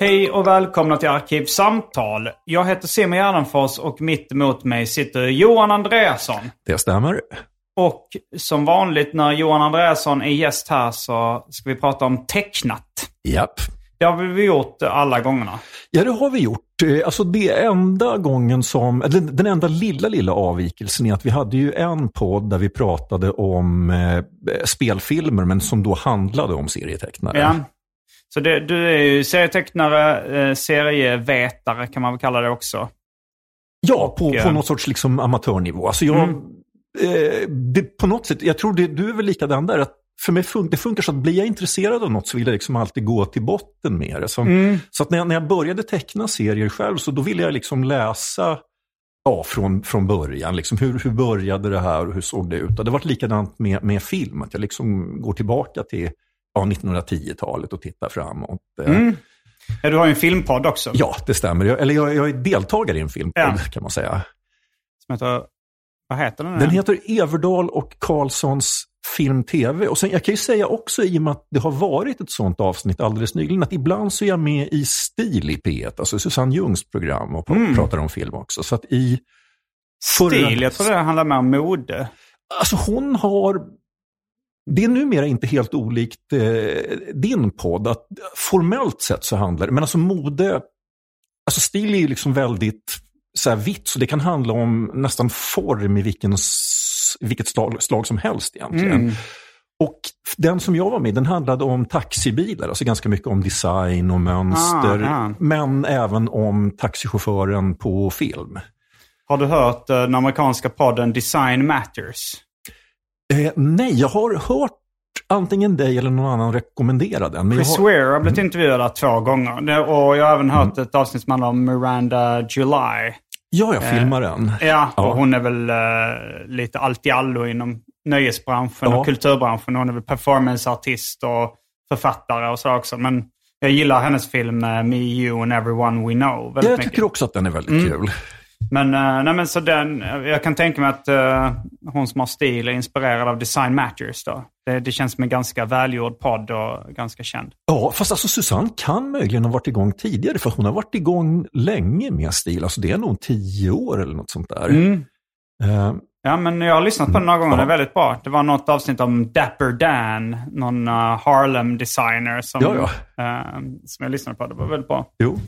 Hej och välkomna till Arkivsamtal. Jag heter Simon Gärdenfors och mitt emot mig sitter Johan Andreasson. Det stämmer. Och som vanligt när Johan Andreasson är gäst här så ska vi prata om tecknat. Japp. Det har vi gjort alla gångerna. Ja, det har vi gjort. Eh, Alltså det enda gången som, eller den enda lilla, lilla avvikelsen är att vi hade ju en podd där vi pratade om eh, spelfilmer, men som då handlade om serietecknare. Ja. Så det, du är ju serietecknare, eh, serievetare kan man väl kalla det också. Ja, på, Och, på eh, något sorts liksom amatörnivå. Alltså jag, Mm. eh, det, på något sätt, jag tror det, du är väl likadan där, att för mig fun det funkar så att blir jag intresserad av något så vill jag liksom alltid gå till botten med det. Så, Mm. så att när jag, när jag började teckna serier själv så då ville jag liksom läsa ja, från, från början. Liksom, hur, hur började det här och hur såg det ut? Och det har varit likadant med, med film, att jag liksom går tillbaka till ja, 1910-talet och tittar framåt. Eh, Mm. Du har ju en filmpodd också. Ja, det stämmer. Jag, eller jag, jag är deltagare i en filmpodd Ja. kan man säga. Som heter, vad heter den? Den heter Everdal och Karlssons film TV. Och sen, jag kan ju säga också i och med att det har varit ett sånt avsnitt alldeles nyligen, att ibland så är jag med i Stil i P1, alltså Susanne Ljungs program och pr- pratar om film också. Så att i förra- Stil, jag tror det handlar mer om mode. Alltså hon har, det är numera inte helt olikt eh, din podd, att formellt sett så handlar det, men alltså mode, alltså stil är ju liksom väldigt så här vitt, så det kan handla om nästan form i vilken, vilket slag, slag som helst egentligen. Mm. Och den som jag var med den handlade om taxibilar, alltså ganska mycket om design och mönster, Ah, ah. men även om taxichauffören på film. Har du hört eh, den amerikanska podden Design Matters? Eh, nej, jag har hört antingen dig eller någon annan rekommendera den. Men jag Chris har, Ware har blivit intervjuad två gånger. Och jag har även hört ett avsnitt som handlar om Miranda July. ja, jag filmar den. Ja, och Ja. hon är väl uh, lite allt i allo inom nöjesbranschen Ja. och kulturbranschen. Hon är väl performanceartist och författare och så också. Men jag gillar hennes film eh, Me, You and Everyone We Know väldigt Ja, jag mycket. tycker också att den är väldigt kul. Men, eh, nej, men så den, jag kan tänka mig att eh, hon som har stil är inspirerad av Design Matters. Då. Det, det känns som en ganska välgjord podd och ganska känd. Ja, fast alltså Susanne kan möjligen ha varit igång tidigare, för hon har varit igång länge med stil. Alltså det är nog tio år eller något sånt där. Mm. Eh, Ja, men jag har lyssnat på den några gånger. Ja. Det är väldigt bra. Det var något avsnitt om Dapper Dan, någon uh, Harlem-designer som, Ja, eh, som jag lyssnade på. Det var väldigt bra. jo.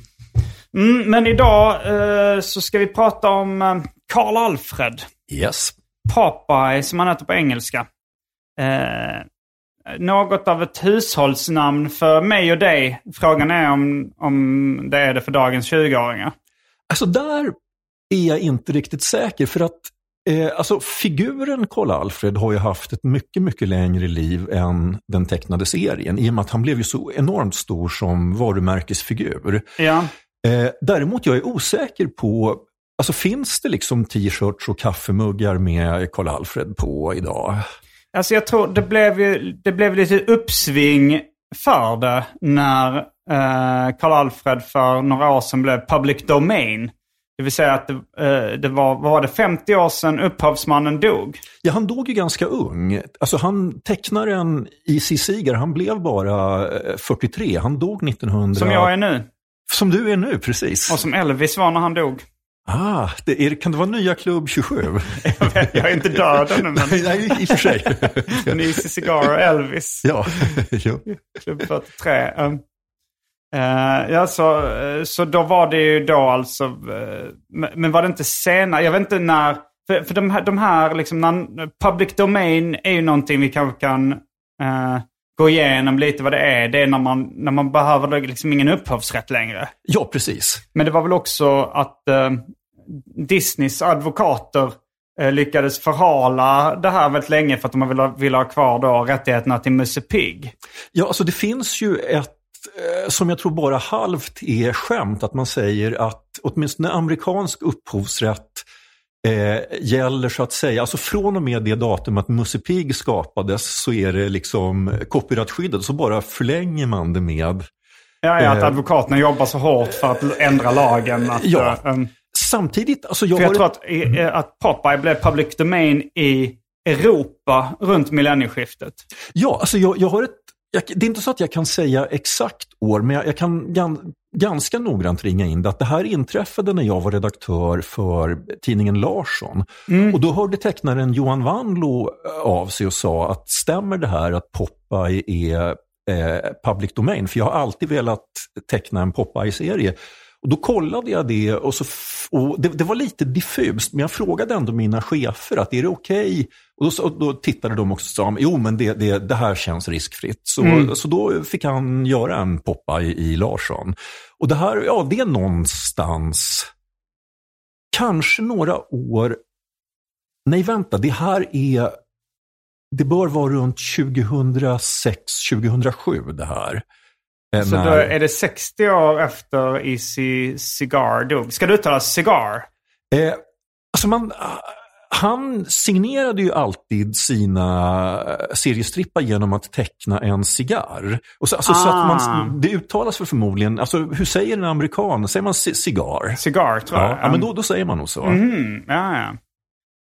Mm, men idag eh, så ska vi prata om eh, Karl Alfred. Yes. Popeye, som han heter på engelska. Eh, något av ett hushållsnamn för mig och dig. Frågan är om, om det är det för dagens 20-åringar. Alltså där är jag inte riktigt säker, för att eh, alltså, figuren Karl-Alfred har ju haft ett mycket, mycket längre liv än den tecknade serien, i och med att han blev ju så enormt stor som varumärkesfigur. Ja. Eh, däremot jag är osäker på, alltså finns det liksom t-shirts och kaffemuggar med Karl-Alfred på idag? Alltså jag tror det blev det blev lite uppsving för det när eh, Karl Alfred för några år sedan blev public domain. Det vill säga att det, eh, det var, vad var det, 50 år sedan upphavsmannen dog. Ja, han dog ju ganska ung. Alltså han, tecknaren E.C. Seeger, han blev bara eh, 43. Han dog 1900... Som jag är nu. Som du är nu, precis. Och som Elvis var när han dog. Ah, det är, kan det vara nya Klubb 27? jag, vet, jag är inte död ännu, men... Nej, i och för sig. men Easy Cigar och Elvis. ja. jo. Klubb 43. Um, uh, ja, så, uh, så då var det ju då alltså... Uh, men var det inte senare? Jag vet inte när... För, för de här, de här liksom, när, public domain är ju någonting vi kanske kan gå igenom lite vad det är. Det är när man, när man behöver liksom ingen upphovsrätt längre. Ja, precis. Men det var väl också att Disneys advokater eh, lyckades förhala det här väldigt länge för att de ville, ville ha kvar då rättigheterna till Musse Pigg. Ja, alltså det finns ju ett eh, som jag tror bara halvt är skämt, att man säger att åtminstone amerikansk upphovsrätt eh, gäller så att säga, alltså från och med det datum att Musse Pigg skapades så är det liksom copyrightskyddat, så bara förlänger man det med Ja, ja att eh, advokaterna jobbar så hårt för att ändra lagen. Att, ja. Um, Samtidigt, alltså jag, För jag tror att, att Popeye blev public domain i Europa runt millennieskiftet. Ja, alltså jag, jag har ett jag, det är inte så att jag kan säga exakt år, men jag, jag kan ganska noggrant ringa in det. Att det här inträffade när jag var redaktör för tidningen Larsson. Mm. Och då hörde tecknaren Johan Wanlo av sig och sa att stämmer det här att Popeye är eh, public domain? För jag har alltid velat teckna en Popeye-serie. Och Då kollade jag det och, så, och det, det, var lite diffust, men jag frågade ändå mina chefer att är det okej? Okay? Och, då, och då tittade de också och sa, jo men det, det, det här känns riskfritt. Så, mm. så då fick han göra en poppa i, i Larsson. Och det här, ja det är någonstans, kanske några år, nej vänta, det här är, det bör vara runt 2006-2007 det här. Eh, Så då är det 60 år efter Easy Cigar dog. Ska det uttalas cigar? Eh, alltså man, han signerade ju alltid sina eh, seriestrippar genom att teckna en cigarr. Och så, alltså, ah. så att man, ah. det uttalas för förmodligen, alltså, hur säger en amerikan? Säger man cigar? Cigar tror jag. Ja, ja men då, då säger man nog så. Mm, ja, ja.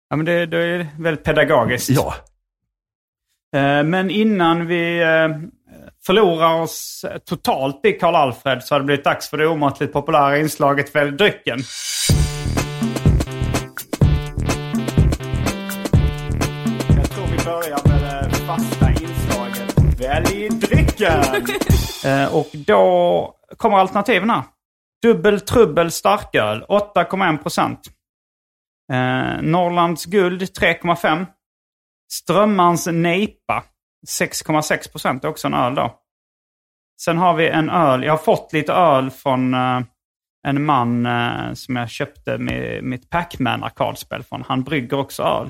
ja, men det, det är väldigt pedagogiskt. Ja. Eh, men innan vi förlorar oss totalt i Karl Alfred så har det blivit dags för det omåttligt populära inslaget Välj drycken. Jag tror vi börjar med det fasta inslaget Välj drycken. eh, och då kommer alternativen här. Dubbel trubbel starköl 8,1 procent. Eh, Norrlands guld 3,5. Strömmans nejpa 6,6 procent är också en öl då. Sen har vi en öl. Jag har fått lite öl från uh, en man uh, som jag köpte med mitt Pac-Man arkadspel från. Han brygger också öl.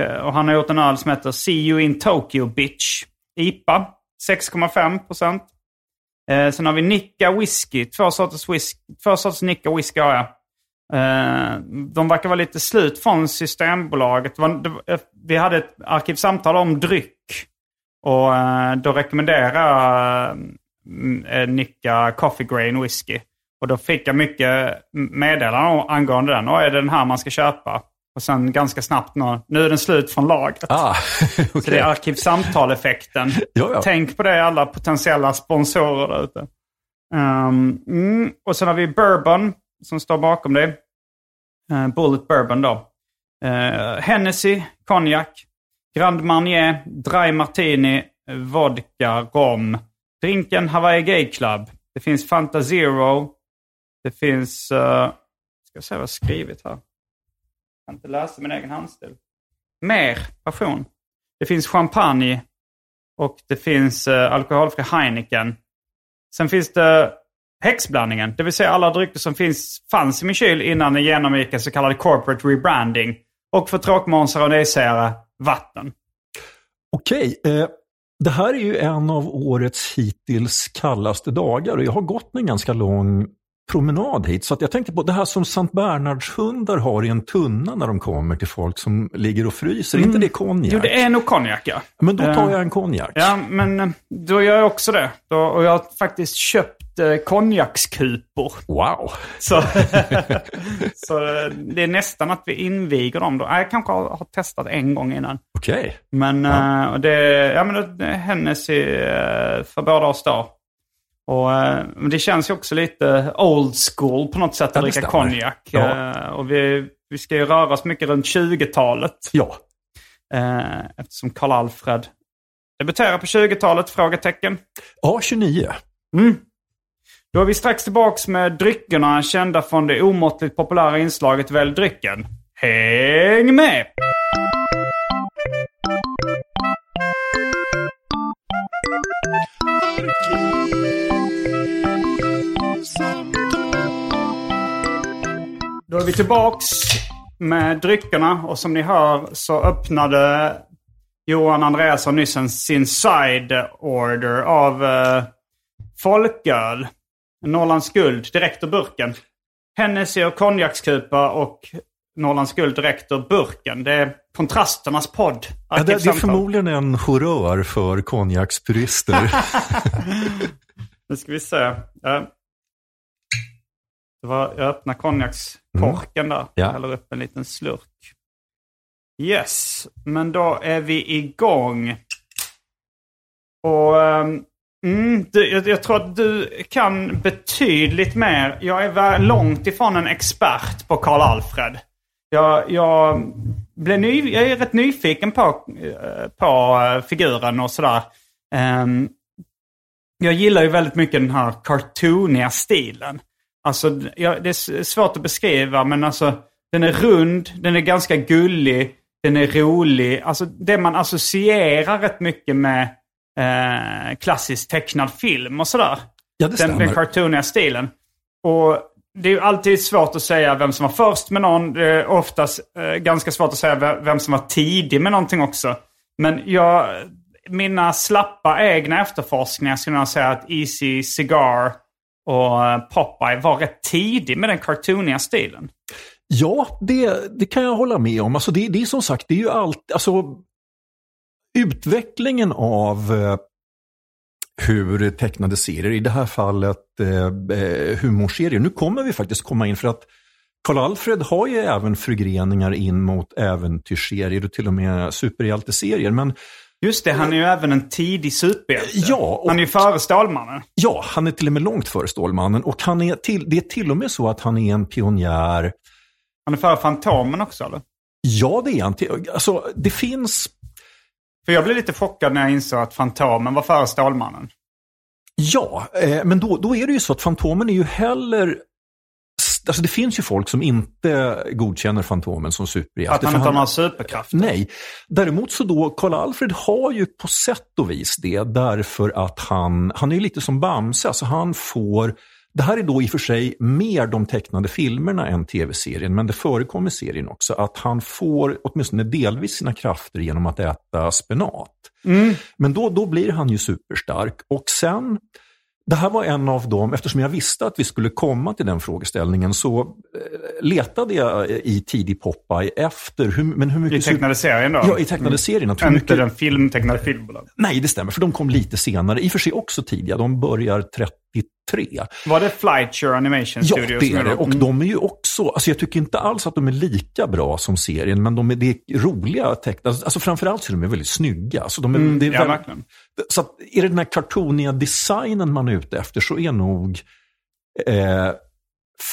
Uh, och han har gjort en öl som heter See You In Tokyo Bitch. IPA. 6,5 procent. sen har vi Nicka Whisky. Två sorters, whisky, två sorters Nicka Whisky har jag. de verkar vara lite slut från Systembolaget. vi hade ett arkivsamtal om dryck och eh, då rekommenderar äh, Nicka Coffee Grain Whisky. Och då fick jag mycket meddelanden angående den. Och är det den här man ska köpa? Och sen ganska snabbt, nå, nu är den slut från lagret. Ah, okay. Så det är arkivsamtal-effekten. Tänk på det alla potentiella sponsorer där ute. Um, mm, och sen har vi Bourbon som står bakom det. Uh, Bullet Bourbon då. Uh, Hennessy, konjak, Grand Marnier, Dry Martini, vodka, rom. Drinken Hawaii Gay Club. Det finns Fanta Zero. Det finns... Uh, ska se vad jag har skrivit här. Jag kan inte läsa min egen handstil. Mer passion. Det finns champagne. Och det finns uh, alkoholfri Heineken. Sen finns det häxblandningen. Det vill säga alla drycker som finns, fanns i min kyl innan den genomgick en så kallad corporate rebranding. Och för tråkmånsar och nejsägare vatten. Okej, eh, det här är ju en av årets hittills kallaste dagar och jag har gått en ganska lång promenad hit. Så att jag tänkte på det här som Sankt Bernhardshundar har i en tunna när de kommer till folk som ligger och fryser. Är inte det konjak? Jo, det är nog konjak, ja. Men då tar Eh, jag en konjak. Ja, men eh, då gör jag också det. Då, och jag har faktiskt köpt eh, konjakskupor. Wow! Så, så eh, det är nästan att vi inviger dem då. Jag kanske har, har testat en gång innan. Okej. Men, Ja. eh, det, ja, men det Hennessy eh, för båda oss då. Och, eh, men det känns ju också lite old school på något sätt att dricka konjak. Ja. Eh, Och vi, vi ska ju röra oss mycket runt 20-talet. Ja. Eh, eftersom Karl Alfred debuterar på 20-talet? Frågetecken. Ja, 29. Mm. Då är vi strax tillbaks med dryckerna kända från det omåttligt populära inslaget Välj drycken. Häng med! Då är vi tillbaks med dryckerna och som ni hör så öppnade Johan Andreasson nyss en, sin side order av eh, folköl. Norrlands guld direkt ur burken. Hennessy och konjakskupa och Norrlands guld direkt ur burken. Det är kontrasternas podd. Ja, det, det är förmodligen en horrör för konjakspurister. Nu ska vi se. Ja. Det var, jag öppnar konjakskorken där. Mm. Ja. Häller upp en liten slurk. Yes, men då är vi igång. Och ehm, mm, du, jag, jag tror att du kan betydligt mer. Jag är väl långt ifrån en expert på Karl Alfred. Jag, jag, blev ny, jag är rätt nyfiken på, eh, på eh, figuren och sådär. Ehm, jag gillar ju väldigt mycket den här cartooniga stilen. Alltså, ja, det är svårt att beskriva, men alltså den är rund, den är ganska gullig, den är rolig. Alltså det man associerar rätt mycket med eh, klassisk tecknad film och sådär. Ja, det den, den cartooniga stilen. Och det är ju alltid svårt att säga vem som var först med någon. Det är oftast eh, ganska svårt att säga ve- vem som var tidig med någonting också. Men jag, mina slappa egna efterforskningar skulle jag säga att Easy Cigar och eh, Popeye var rätt tidig med den cartooniga stilen. Ja, det, det kan jag hålla med om. Alltså det, det är som sagt, det är ju allt, alltså utvecklingen av eh, hur tecknade serier, i det här fallet eh, eh humorserier. Nu kommer vi faktiskt komma in för att Karl Alfred har ju även förgreningar in mot äventyrsserier och till och med superhjälteserier. Men Just det, han är ju även en tidig superhjälte. Ja, Han är ju före Stålmannen. ja, han är till och med långt före Stålmannen och han är till, det är till och med så att han är en pionjär Han är före Fantomen också eller? Ja, det är han. Alltså, det finns... För jag blev lite chockad när jag insåg att Fantomen var före Stålmannen. Ja, eh, men då, då är det ju så att Fantomen är ju heller... Alltså det finns ju folk som inte godkänner Fantomen som superhjälte. Att han inte har några superkrafter. Nej. Däremot så då, Karl Alfred har ju på sätt och vis det därför att han, han är lite som Bamse, alltså han får det här är då i och för sig mer de tecknade filmerna än tv-serien, men det förekommer i serien också att han får åtminstone delvis sina krafter genom att äta spenat. Men då, då blir han ju superstark. Och sen, det här var en av dem, eftersom jag visste att vi skulle komma till den frågeställningen, så eh, letade jag i tidig Popeye efter hur, men hur mycket... I tecknade serien då? Ja, i tecknade serien. Att hur Inte mycket... den film, tecknade filmbolag. Nej, det stämmer, för de kom lite senare. I och för sig också tidiga, de börjar 33. Var det Flightshare Animation Ja, Studios? det som är det. Och Mm. de är ju också, alltså jag tycker inte alls att de är lika bra som serien, men de är, det är roliga tecknade. Alltså framförallt så är de väldigt snygga. Så de är, det är ja, verkligen. så att är det den här cartooniga designen man är ute efter så är nog eh,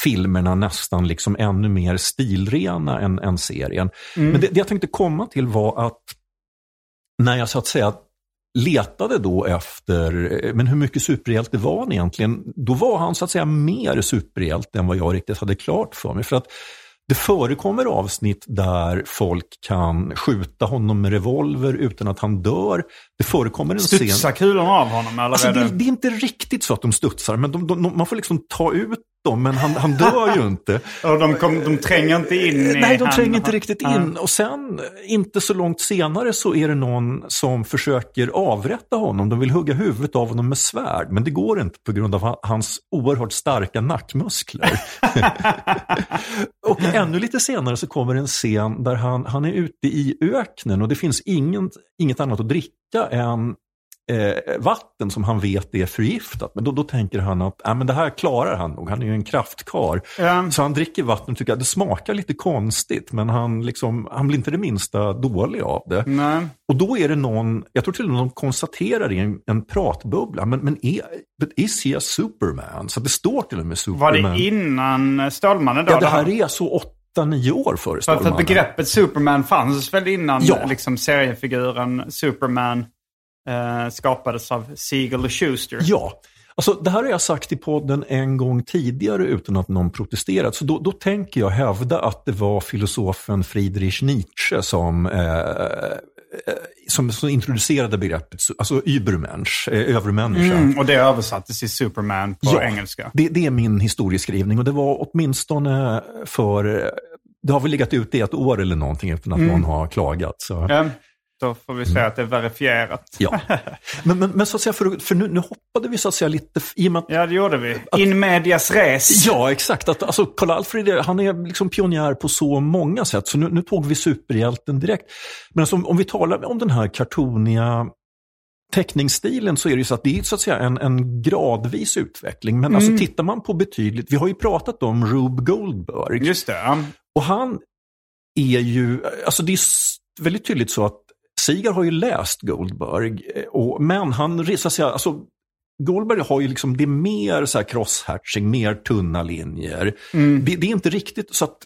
filmerna nästan liksom ännu mer stilrena än, än serien. Men det, det jag tänkte komma till var att när jag så att säga letade då efter, eh, men hur mycket superhjälte var han egentligen? Då var han så att säga mer superhjälte än vad jag riktigt hade klart för mig. För att det förekommer avsnitt där folk kan skjuta honom med revolver utan att han dör. Det förekommer en scen... Studsar kulorna av honom eller? Alltså det... det är inte riktigt så att de studsar, men de, de, de, man får liksom ta ut bråttom, men han, han dör ju inte. Och de, kom, de tränger inte in i Nej, de han- tränger inte riktigt in. Och sen, inte så långt senare, så är det någon som försöker avrätta honom. De vill hugga huvudet av honom med svärd, men det går inte på grund av ha- hans oerhört starka nackmuskler. och ännu lite senare så kommer en scen där han, han är ute i öknen och det finns ingen, inget annat att dricka än eh, vatten som han vet är förgiftat. Men då, då tänker han att äh, men det här klarar han nog, han är ju en kraftkar. Ja. Så han dricker vatten och tycker att det smakar lite konstigt, men han, liksom, han blir inte det minsta dålig av det. Nej. Och då är det någon, jag tror till och med de konstaterar i en, en pratbubbla, men, men är, but is he a Superman? Så det står till och med Var Superman. det innan Stålmannen då? Ja, det här är så åtta, nio år före För att Stålmannen. begreppet Superman fanns väl innan Ja. liksom, seriefiguren Superman eh, skapades av Siegel och Schuster? Ja, alltså det här har jag sagt i podden en gång tidigare utan att någon protesterat. Så då, då tänker jag hävda att det var filosofen Friedrich Nietzsche som, eh, eh, som, som introducerade begreppet, alltså Übermensch, eh, övermänniska. Mm, och det översattes till Superman på Ja, engelska. Det, det är min historieskrivning och det var åtminstone för, det har väl legat ute i ett år eller någonting utan att någon har klagat. Så. Då får vi säga att det är verifierat. Ja. Men, men, men så att säga, för, för nu, nu hoppade vi så att säga lite, i och med att Ja, det gjorde vi. In medias res. Ja, exakt. Att, alltså, Karl Alfred han är liksom pionjär på så många sätt, så nu, nu tog vi superhjälten direkt. Men alltså, om, om vi talar om den här kartoniga teckningsstilen så är det ju så att det är så att säga en, en gradvis utveckling. Men alltså, tittar man på betydligt, vi har ju pratat om Rube Goldberg. Just det. Och han är ju, alltså det är väldigt tydligt så att Sigar har ju läst Goldberg, eh, och, men han, så att säga, alltså, Goldberg har ju liksom, det är mer så här crosshatching, mer tunna linjer. Det, det är inte riktigt så att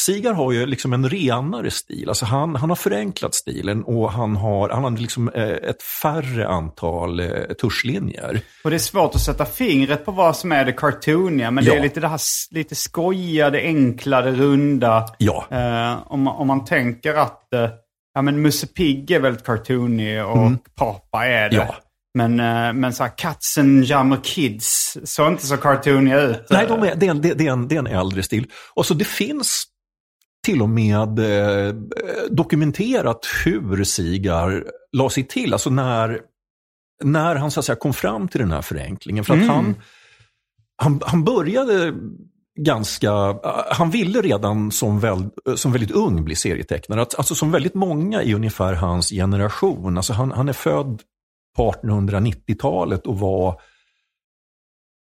Sigar har ju liksom en renare stil, alltså han, han har förenklat stilen och han har, han har liksom eh, ett färre antal eh, tuschlinjer. Och det är svårt att sätta fingret på vad som är det cartooniga. Men det Ja. är lite det här lite skojiga, det enkla, det runda. Ja. Eh, om, man- om man tänker att eh, ja, men Musse Pigg är väldigt cartoonig och Papa är det. Mm. Ja. Men, eh, men så här, Katzen Jammer Kids såg inte så cartooniga ut. Nej, de är, det, är en, det, är en, det är en äldre stil. Och så det finns till och med eh, dokumenterat hur Sigar la sig till. Alltså när, när han så att säga, kom fram till den här förenklingen. För att han, han, han började ganska, eh, han ville redan som, väl, eh, som väldigt ung bli serietecknare. Att- Alltså som väldigt många i ungefär hans generation. Alltså han, han är född på 1890-talet och var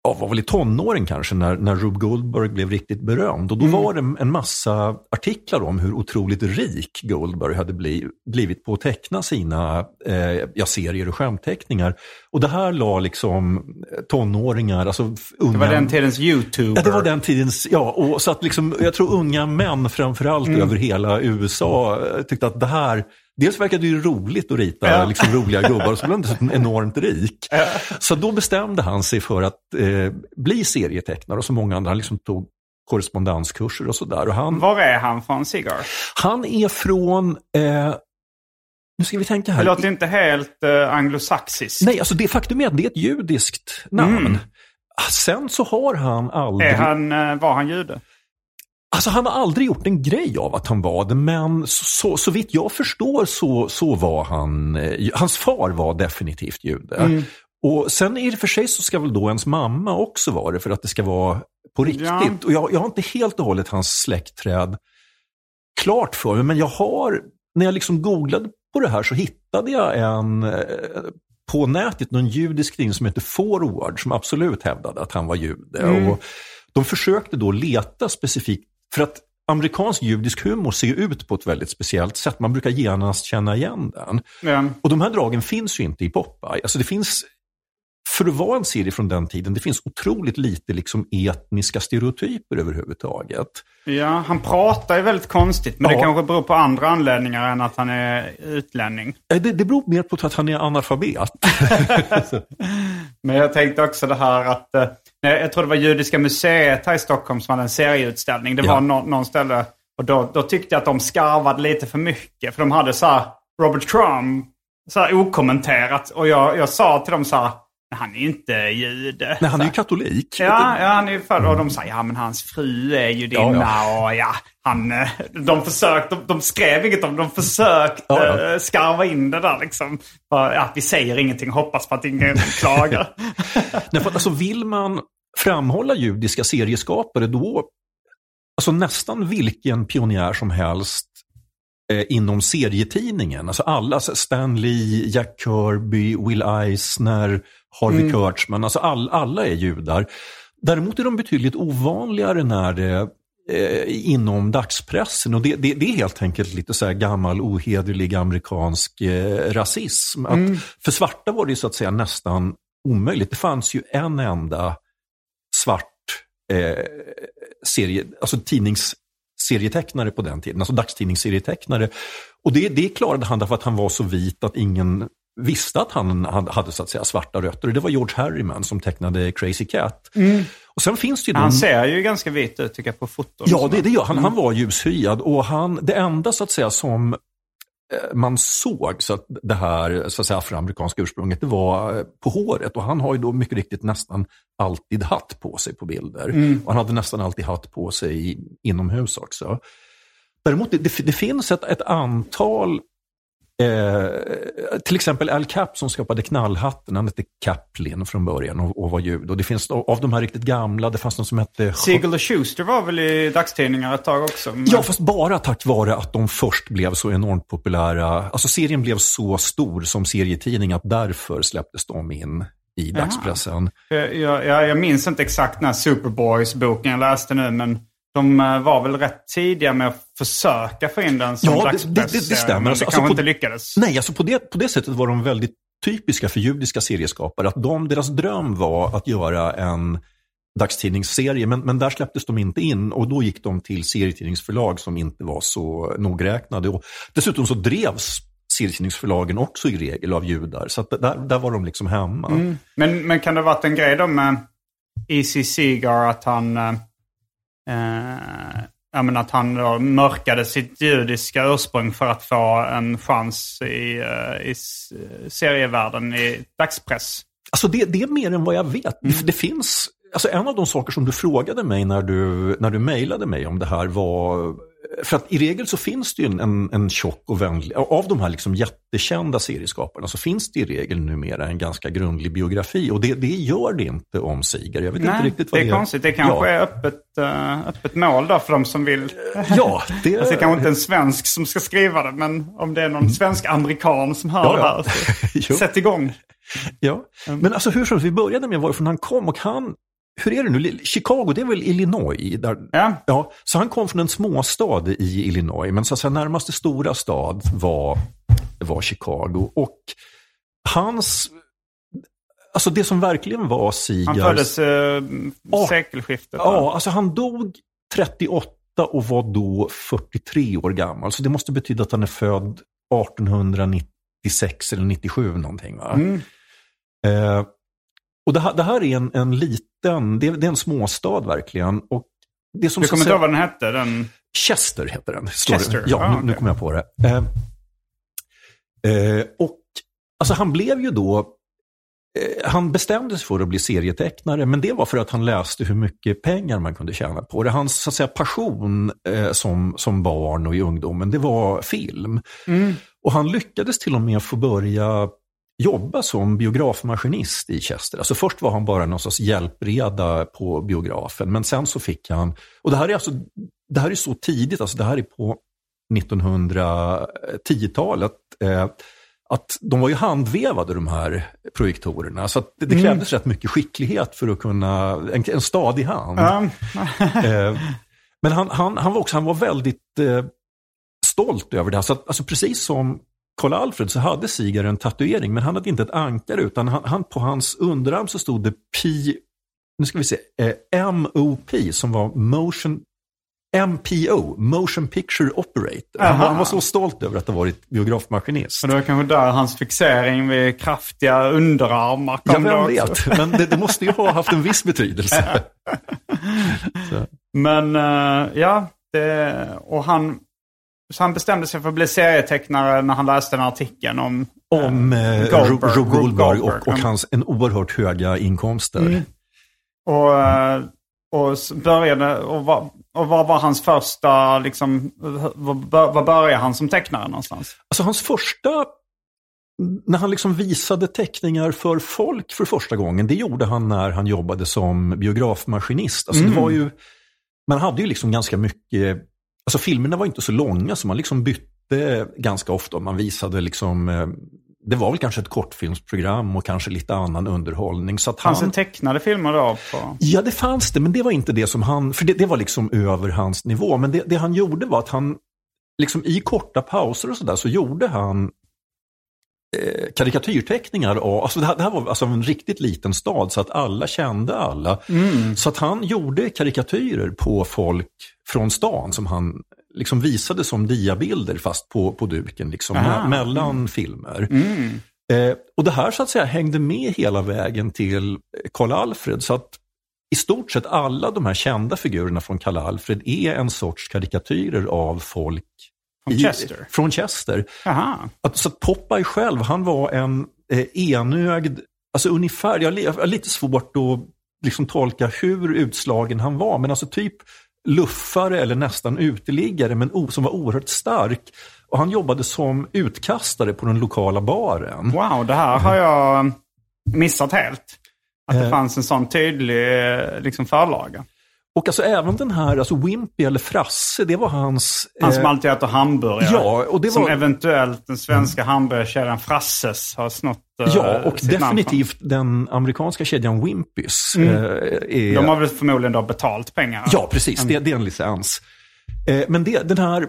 ja, var väl i tonåren kanske när, när Rube Goldberg blev riktigt berömd. Och då var det en massa artiklar om hur otroligt rik Goldberg hade bli, blivit på att teckna sina eh, ja, serier och skämtteckningar. Och det här la liksom eh, tonåringar, alltså unga... Det var den tidens YouTuber. Ja, det var den tidens, ja, och så att liksom, jag tror unga män framförallt över hela USA eh, tyckte att det här, dels verkade det ju roligt att rita Ja. liksom, roliga gubbar och så blev han enormt rik. Så då bestämde han sig för att eh, bli serietecknare och så många andra, han liksom tog korrespondenskurser och sådär. Var är han från Cigar? han är från, eh, nu ska vi tänka här. Det låter inte helt eh, anglosaxiskt. Nej, alltså det faktum är att det är ett judiskt namn. Mm. Sen så har han aldrig... Är han, eh, var han jude? Alltså han har aldrig gjort en grej av att han var det, men så, så, så vitt jag förstår så, så var han, eh, hans far var definitivt jude. Och sen i och för sig så ska väl då ens mamma också vara det för att det ska vara på riktigt. Ja. Och jag, jag har inte helt och hållet hans släktträd klart för mig, men jag har, när jag liksom googlade på det här så hittade jag en eh, på nätet någon judisk tidning som heter Forward som absolut hävdade att han var jude. Och de försökte då leta specifikt, för att amerikansk judisk humor ser ut på ett väldigt speciellt sätt. Man brukar genast känna igen den. Ja. Och de här dragen finns ju inte i Popeye. Alltså det finns, för att vara en serie från den tiden, det finns otroligt lite liksom etniska stereotyper överhuvudtaget. ja, han pratar ju väldigt konstigt. Men Ja. det kanske beror på andra anledningar än att han är utlänning. Eh, Det, det beror mer på att han är analfabet. Men jag tänkte också det här att, eh, jag tror det var Judiska museet här i Stockholm som hade en serieutställning. Det Ja. var nå, någon ställe, och då, då tyckte jag att de skarvade lite för mycket. För de hade så Robert Crumb, så här okommenterat. Och jag, jag sa till dem så här, Han är inte jude. Nej, han är ju katolik. Ja, ja han är född och de säger ja men hans fru är judinna Ja, ja. och ja, han, eh, de försökte, de, de skrev inget om de försökte Ja, ja. eh, skarva in det där liksom. Ja, vi säger ingenting, hoppas på att ingen klagar. Nej, för att, alltså, vill man framhålla judiska serieskapare då, alltså nästan vilken pionjär som helst inom serietidningen, alltså alla, Stan Lee, Jack Kirby, Will Eisner, Harvey Kurtzman, alltså all, alla är judar. Däremot är de betydligt ovanligare när det eh, inom dagspressen och det, det, det är helt enkelt lite så gammal ohederlig amerikansk eh, rasism. Att För svarta var det så att säga nästan omöjligt. Det fanns ju en enda svart eh, serie, alltså tidningsserietecknare på den tiden, alltså dagstidningsserietecknare. Och det, det klarade han därför att han var så vit att ingen visste att han hade, så att säga svarta rötter. Det var George Harriman som tecknade Crazy Cat. Och sen finns det ju. Han ser ju ganska vit ut tycker jag på foton. Ja, det, det gör han. Han var ljushyad och han, det enda så att säga som man såg så att det här så att säga, afroamerikanska ursprunget, det var eh, på håret. Och han har ju då mycket riktigt nästan alltid hatt på sig på bilder. Och han hade nästan alltid hatt på sig inomhus också. Däremot, det, det, det finns ett, ett antal Eh, till exempel Al Cap som skapade knallhatten, han hette Caplin från början och, och var jude. Och det finns av de här riktigt gamla, det fanns någon som hette... Siegel och Schuster var väl i dagstidningar ett tag också? Men... Ja, fast bara tack vare att de först blev så enormt populära. Alltså serien blev så stor som serietidning att därför släpptes de in i dagspressen. Jag, jag, jag minns inte exakt när Superboys-boken jag läste nu, men de eh, var väl rätt tidiga med att försöka få in den som Ja, det- dagspress. det- det- det stämmer. Men Alltså- det alltså kanske på- inte lyckades. Nej, alltså på det, på det sättet var de väldigt typiska för judiska serieskapare. Att de, deras dröm var att göra en dagstidningsserie, men, men där släpptes de inte in och då gick de till serietidningsförlag som inte var så nogräknade. Och dessutom så drevs serietidningsförlagen också i regel av judar, så där, där var de liksom hemma. Men, men kan det ha varit en grej då med E.C. Segar att han... Eh, ja, men att han då mörkade sitt judiska ursprung för att få en chans i, eh, i serievärlden i dagspress. Alltså det, det är mer än vad jag vet. Det, det finns, alltså en av de saker som du frågade mig när du, när du mejlade mig om det här var, för att i regel så finns det ju en, en, tjock och vänlig, av de här liksom jättekända serieskaparna så finns det i regel numera en ganska grundlig biografi och det, det gör det inte om Sigar. Jag vet inte Nej, riktigt vad det är konstigt. Det kanske ja. är öppet, eh, öppet mål då för de som vill. Ja, det, Alltså det kanske inte är en svensk som ska skriva det, men om det är någon svensk-amerikan som hör Mm. Ja, det ja. här, så sätt igång. Ja, men alltså hur som helst, vi började med varifrån han kom och han, hur är det nu, Chicago det är väl Illinois? Där, Ja. Ja, så han kom från en småstad i Illinois, men så att säga, närmaste stora stad var, var Chicago. Och hans, alltså det som verkligen var Sigars... Han föddes eh, sekelskiftet. Ja, alltså han dog 38 och var då 43 år gammal. Så det måste betyda att han är född 1896 eller 97 någonting. Va? Mm. Eh, och det här, det här är en, en liten, det det är en småstad verkligen. Och det som Du kommer inte ihåg vad den hette? Den... Chester heter den. Chester, Ja, ah, nu, nu okej. kommer jag på det. Eh, eh, och alltså han blev ju då, eh, han bestämde sig för att bli serietecknare, men det var för att han läste hur mycket pengar man kunde tjäna på det. Hans så att säga, passion eh, som, som barn och i ungdomen, det var film. Och han lyckades till och med få börja jobba som biografmaskinist i Chester. Alltså först var han bara någon sorts hjälpreda på biografen, men sen så fick han, och det här är alltså, det här är så tidigt, alltså det här är på 1910-talet, eh, att de var ju handvevade de här projektorerna, så det, det krävdes rätt mycket skicklighet för att kunna, en, en stadig hand. Ja. Eh, men han, han, han var också han var väldigt eh, stolt över det här. Så att, alltså, precis som Karl Alfred så hade Sigar en tatuering, men han hade inte ett ankare, utan han, han, på hans underarm så stod det P, nu ska vi se, eh, MOP, som var Motion MPO, Motion Picture Operator. Han var, Aha. han var så stolt över att ha varit biografmaskinist. Det var kanske där hans fixering vid kraftiga underarmar Ja, kom då vem också. vet, men det, det måste ju ha haft en viss betydelse. Men eh, ja, det, och han, så han bestämde sig för att bli serietecknare när han läste den artikeln om... Om eh, Goldberg, Ro- Goldberg och, och hans en oerhört höga inkomster. Mm. Och, eh, och började... Och vad, och vad var hans första, liksom... Vad, började han som tecknare någonstans? Alltså hans första, när han liksom visade teckningar för folk för första gången, det gjorde han när han jobbade som biografmaskinist. Alltså det var ju, man hade ju liksom ganska mycket, alltså filmerna var inte så långa så man liksom bytte ganska ofta. Man visade liksom, eh, det var väl kanske ett kortfilmsprogram och kanske lite annan underhållning. Så att Fanns han, det tecknade filmer då? På... Ja, det fanns det, men det var inte det som han, för det, det var liksom över hans nivå. Men det, det han gjorde var att han, liksom i korta pauser och sådär, så gjorde han eh, karikatyrteckningar av, alltså det, här, det här var alltså en riktigt liten stad så att alla kände alla. Så att han gjorde karikatyrer på folk från stan som han liksom visade som diabilder fast på, på duken, liksom, Aha. mellan filmer. Eh, och det här så att säga hängde med hela vägen till Karl Alfred. Så att i stort sett alla de här kända figurerna från Karl Alfred är en sorts karikatyrer av folk Från i- Chester? Från Chester. Jaha. Att, så att Popeye själv, han var en eh, enögd, alltså ungefär, jag har lite svårt att liksom tolka hur utslagen han var, men alltså typ luffare eller nästan uteliggare, men o, som var oerhört stark. Och han jobbade som utkastare på den lokala baren. Wow, det här har jag missat helt. Att det Eh. fanns en sån tydlig eh, liksom, förlaga. Och alltså även den här, alltså Wimpy eller Frasse, det var hans... Han som eh, alltid äter hamburgare. ja, och det Som var- eventuellt den svenska hamburgerkedjan Frasses har snott eh, Ja, och definitivt den amerikanska kedjan Wimpys. eh, är, De har väl förmodligen då betalt pengar. Ja, precis. Det, det är en licens. Eh, men det, den här eh,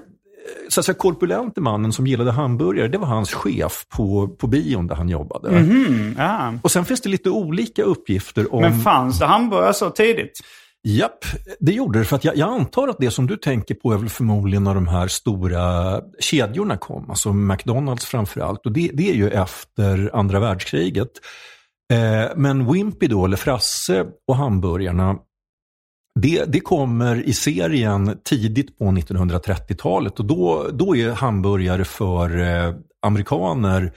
så att säga, korpulente mannen som gillade hamburgare, det var hans chef på, på bion där han jobbade. Mm, ja. Och sen finns det lite olika uppgifter om... Men fanns det hamburgare så tidigt? Japp, det gjorde det. För att jag, jag antar att det som du tänker på är väl förmodligen när de här stora kedjorna kom. Alltså McDonalds framför allt. Och det, det är ju efter andra världskriget. Eh, men Wimpy då, eller Frasse och hamburgarna, det, det kommer i serien tidigt på 1930-talet. Och då, då är hamburgare för eh, amerikaner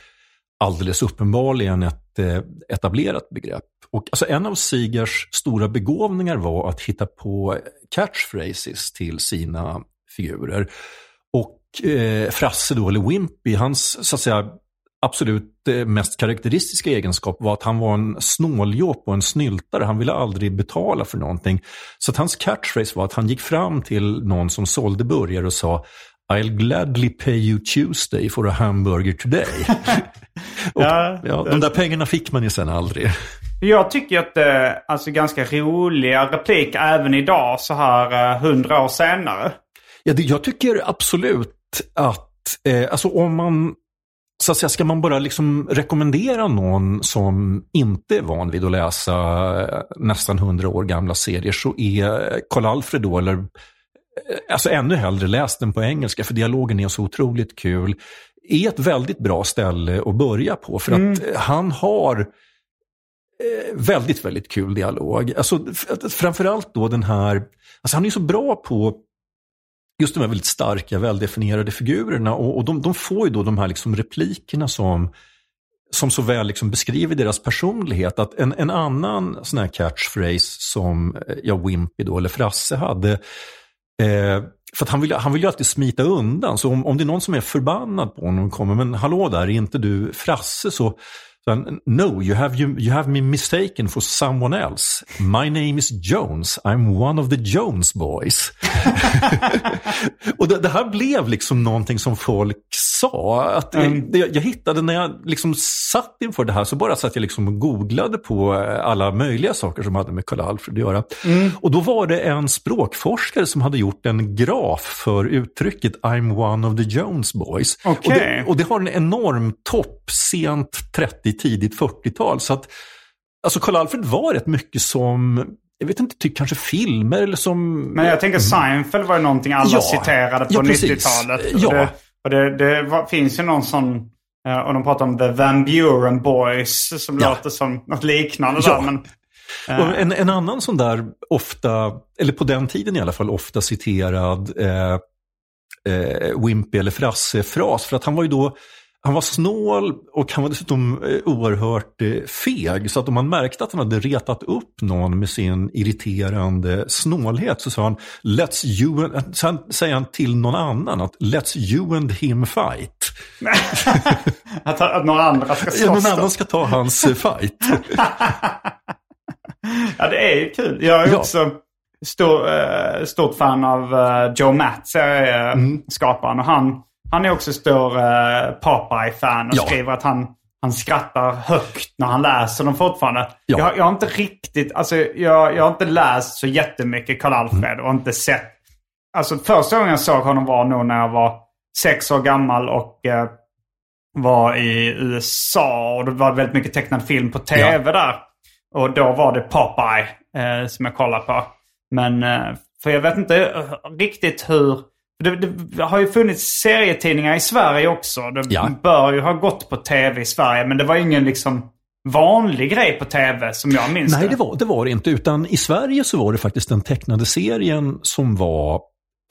alldeles uppenbarligen ett eh, etablerat begrepp. Och alltså en av Sigars stora begåvningar var att hitta på catchphrases till sina figurer. Och eh, Frasse då, eller Wimpy, hans så att säga absolut eh, mest karaktäristiska egenskap var att han var en snåljåp och en snyltare. Han ville aldrig betala för någonting. Så att hans catchphrase var att han gick fram till någon som sålde burgare och sa I'll gladly pay you Tuesday for a hamburger today. och, Ja. ja, de där pengarna fick man ju sen aldrig. Jag tycker att det är alltså, ganska roliga replik även idag så här eh, hundra år senare. Ja, det, jag tycker absolut att, eh, alltså om man, så att säga, ska man bara liksom rekommendera någon som inte är van vid att läsa eh, nästan hundra år gamla serier så är Karl Alfred då, eller eh, alltså ännu hellre läs den på engelska för dialogen är så otroligt kul. Är ett väldigt bra ställe att börja på för att eh, han har eh, väldigt, väldigt kul dialog. Alltså, framförallt då den här, alltså han är så bra på just de här väldigt starka, väldefinierade figurerna och, och de, de får ju då de här liksom replikerna som, som så väl liksom beskriver deras personlighet. Att en, en annan sån här catchphrase som eh, ja, Wimpy då, eller Frasse hade, eh, för att han vill, han vill ju alltid smita undan. Så om, om det är någon som är förbannad på honom och kommer, men hallå där, är inte du Frasse? Så, han, no, you have, you, you have me mistaken for someone else. My name is Jones. I'm one of the Jones boys. och det, det här blev liksom någonting som folk sa. Att Mm. det, jag hittade när jag liksom satt inför det här så bara satt jag liksom och googlade på eh, alla möjliga saker som hade med Karl Alfred att göra. Mm. Och då var det en språkforskare som hade gjort en graf för uttrycket I'm one of the Jones boys. Okej. Och, det, och det har en enorm topp sent 30, tidigt 40-tal. Så att Alltså Karl Alfred var rätt mycket som, jag vet inte, typ kanske filmer eller som... Men jag tänker Seinfeld var ju någonting alla Ja. citerade på Ja, precis. 90-talet. Ja. Och det, och det, det var, finns ju någon sån... eh, Och de pratar om The Van Buren Boys som Ja. låter som något liknande Ja. där. Men, Och en, en annan sån där ofta, eller på den tiden i alla fall, ofta citerad eh, eh, Wimpy eller Frasse-fras. För att han var ju då han var snål och han var dessutom eh, oerhört eh, feg. Så att om man märkte att han hade retat upp någon med sin irriterande snålhet så sa han, Let's you and, sen säger han till någon annan att Let's you and him fight. att, att några andra ska slåss ja, någon annan ska ta hans eh, fight. ja, det är ju kul. Jag är ja. också stor, stort fan av Joe Matt, skaparen. Mm. Och han han är också stor uh, Popeye-fan och ja. skriver att han, han skrattar högt när han läser dem fortfarande. Ja. Jag, jag har inte riktigt, alltså jag, jag har inte läst så jättemycket Karl-Alfred mm. och inte sett. Alltså första gången jag såg honom var nog när jag var sex år gammal och uh, var i USA. Och det var väldigt mycket tecknad film på tv ja. där. Och då var det Popeye uh, som jag kollade på. Men för jag vet inte riktigt hur det, det, har ju funnits serietidningar i Sverige också. Det ja. bör ju ha gått på tv i Sverige. Men det var ingen liksom vanlig grej på tv som jag minns Nej, det var det var inte. Utan i Sverige så var det faktiskt den tecknade serien som var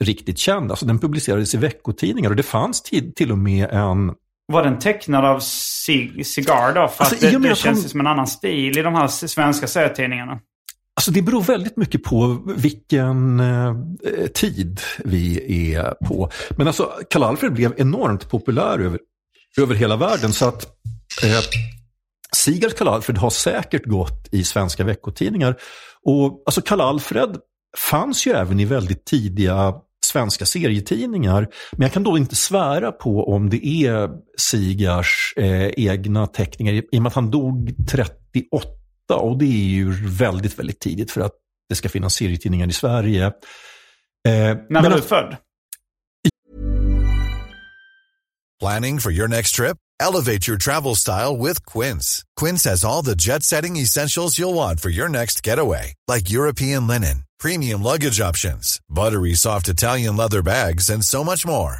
riktigt känd. Alltså den publicerades i veckotidningar och det fanns till, till och med en... Var den tecknad av Cigar då? För alltså, att det, det känns han... som en annan stil i de här svenska serietidningarna. Alltså det beror väldigt mycket på vilken eh, tid vi är på. Men alltså Karl-Alfred blev enormt populär över, över hela världen. Så att eh, Sigars Karl-Alfred har säkert gått i svenska veckotidningar. Och alltså Karl-Alfred fanns ju även i väldigt tidiga svenska serietidningar. Men jag kan då inte svära på om det är Sigars eh, egna teckningar i och med att han dog 38 och det är ju väldigt, väldigt tidigt för att det ska finnas serietidningar i Sverige. Eh, När var du född? Planning for your next trip? Elevate your travel style with Quince. Quince has all the jet-setting essentials you'll want for your next getaway, like European linen, premium luggage options, buttery soft Italian leather bags, and so much more.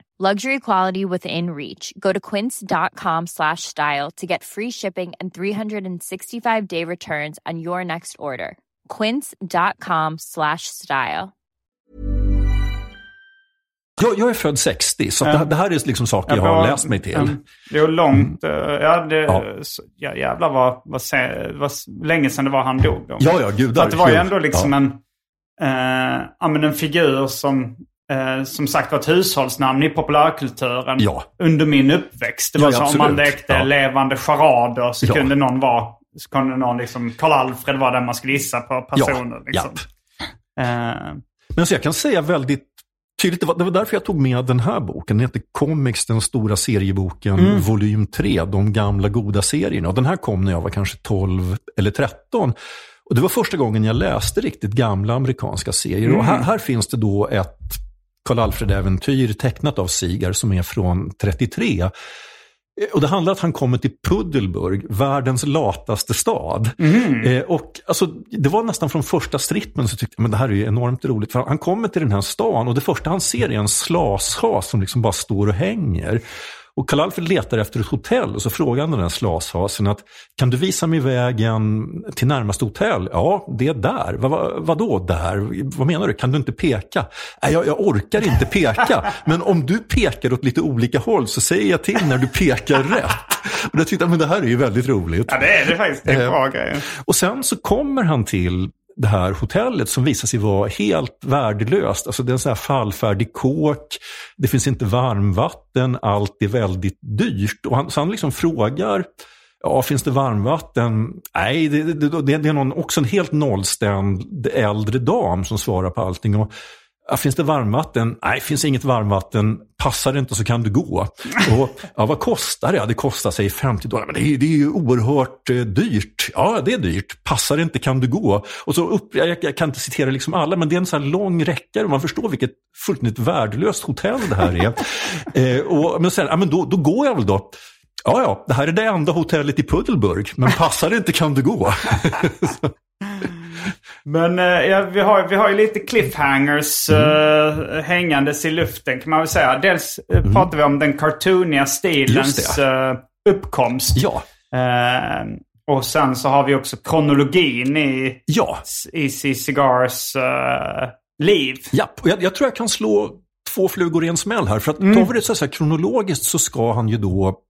Luxury quality within reach. Go to quince.com slash style to get free shipping and 365-day returns on your next order. quince.com slash style. Jag, jag är född 60, så det, det, här är liksom saker jag, har läst mig till. Um, det är långt. Mm. Eh, ja, det, ja. ja, jävlar vad, vad, vad, länge sedan det var han dog. Ja, ja, gudar. det var ju ändå liksom ja. en, eh, ja, en figur som eh, som sagt var ett hushållsnamn i populärkulturen ja. under min uppväxt. Det var ja, som om man lekte ja. levande charader så kunde någon vara, så kunde någon liksom, Karl-Alfred var den man skulle gissa på personer. Liksom. Eh. Men alltså jag kan säga väldigt tydligt. Det var, det var därför jag tog med den här boken. Den heter Comics, den stora serieboken, mm. volym 3, de gamla goda serierna. Och den här kom när jag var kanske 12 eller 13. Och Det var första gången jag läste riktigt gamla amerikanska serier. Mm. Och här, här, finns det då ett Karl-Alfred-äventyr tecknat av Sigar som är från 33. Och det handlar om att han kommer till Pudelburg, världens lataste stad. Mm. Eh, och alltså, det var nästan från första strippen så tyckte jag men det här är ju enormt roligt. För han kommer till den här stan och det första han ser är en slashas som liksom bara står och hänger. Och Karl-Alfred letar efter ett hotell och så frågar han den här slashasen att kan du visa mig vägen till närmaste hotell? Ja, det är där. Vad, vad, vadå där? Vad menar du? Kan du inte peka? Nej, jag, jag orkar inte peka. Men om du pekar åt lite olika håll så säger jag till när du pekar rätt. Och jag tyckte att det här är ju väldigt roligt. Ja, det är det faktiskt. Det är en bra Eh, grej. Och sen så kommer han till det här hotellet som visar sig vara helt värdelöst. Alltså det är en sån här fallfärdig kåk, det finns inte varmvatten, allt är väldigt dyrt. Och han, så han liksom frågar, ja finns det varmvatten? Nej, det, det, det, det är någon, också en helt nollständ äldre dam som svarar på allting. Och, finns det varmvatten? Nej, finns inget varmvatten. Passar det inte så kan du gå. Och, ja, vad kostar det? Ja, det kostar sig 50 dollar. Men det är, det är ju oerhört eh, dyrt. Ja, det är dyrt. Passar det inte kan du gå. Och så upp, jag, jag kan inte citera liksom alla, men det är en sån här lång räcka och man förstår vilket fullständigt värdelöst hotell det här är. eh, och, men sen, ja, men då, då går jag väl då. Ja, ja, det här är det enda hotellet i Pudelburg, men passar det inte kan du gå. Men eh, ja, vi, har, vi har ju lite cliffhangers Mm. eh, hängandes i luften kan man väl säga. Dels uh, pratar vi om den cartooniga stilens Mm. Eh, uppkomst. ja, Eh, och sen så har vi också kronologin i, ja. i C. Cigars eh, liv. Och jag, jag tror jag kan slå två flugor i en smäll här. För att tar vi det så, här, kronologiskt så ska han ju då, ja,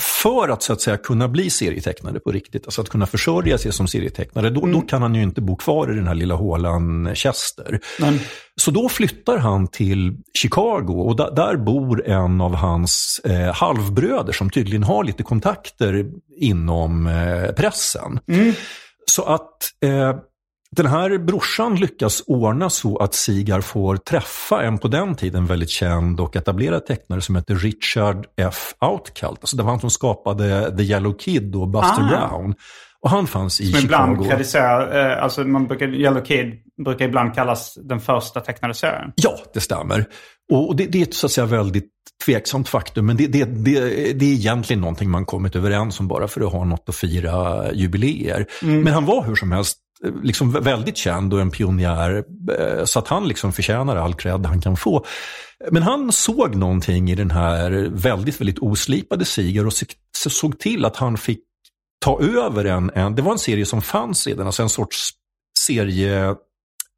för att så att säga kunna bli serietecknare på riktigt, alltså att kunna försörja sig som serietecknare, då, då kan han ju inte bo kvar i den här lilla hålan Chester. Men, Så då flyttar han till Chicago och da, där bor en av hans eh, halvbröder som tydligen har lite kontakter inom eh, pressen. Så att eh, den här brorsan lyckas ordna så att Sigar får träffa en på den tiden väldigt känd och etablerad tecknare som heter Richard F. Outcalt. Alltså det var han som skapade The Yellow Kid och Buster Ah. Brown. Och han fanns i ibland Chicago. kritiserar, eh, alltså man brukar, Yellow Kid brukar ibland kallas den första tecknade serien. Ja, det stämmer. Och det, det är ett så att säga väldigt tveksamt faktum, men det, det, det, det är egentligen någonting man kommit överens om bara för att ha något att fira jubileer. Men han var hur som helst liksom väldigt känd och en pionjär, eh, så att han liksom förtjänar all cred han kan få. Men han såg någonting i den här väldigt, väldigt oslipade Siger och såg till att han fick ta över en, en, det var en serie som fanns redan, alltså en sorts serie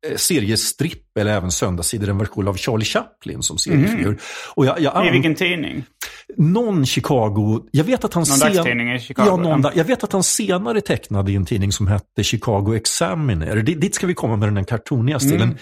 eh, seriestripp eller även söndagssidor, en version av Charlie Chaplin som seriefigur. Och jag, jag I vilken tidning? någon Chicago, jag vet att han Någon dagstidning i Chicago, Ja, någon jag vet att han senare tecknade i en tidning som hette Chicago Examiner. Dit, ska vi komma med den kartoniga stilen. Mm.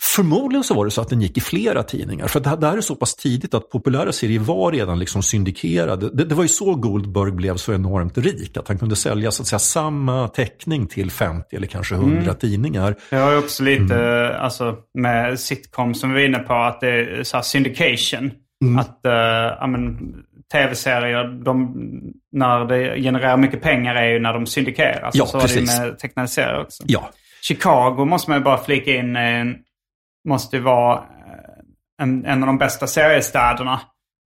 Förmodligen så var det så att den gick i flera tidningar. För det, här- är så pass tidigt att populära serier var redan liksom syndikerade. Det, det var ju så Goldberg blev så enormt rik, att han kunde sälja så att säga, samma teckning till 50 eller kanske 100 Mm. tidningar. Jag har ju också lite, Mm. alltså med sitcom som vi var inne på, att det är så här syndication. Mm. Att uh, ja, men, tv-serier, de, när det genererar mycket pengar är ju när de syndikeras. Ja, så var det ju precis. med tecknade serier också. Ja, Chicago måste man ju bara flika in, eh, måste ju vara eh, en, en av de bästa seriestäderna.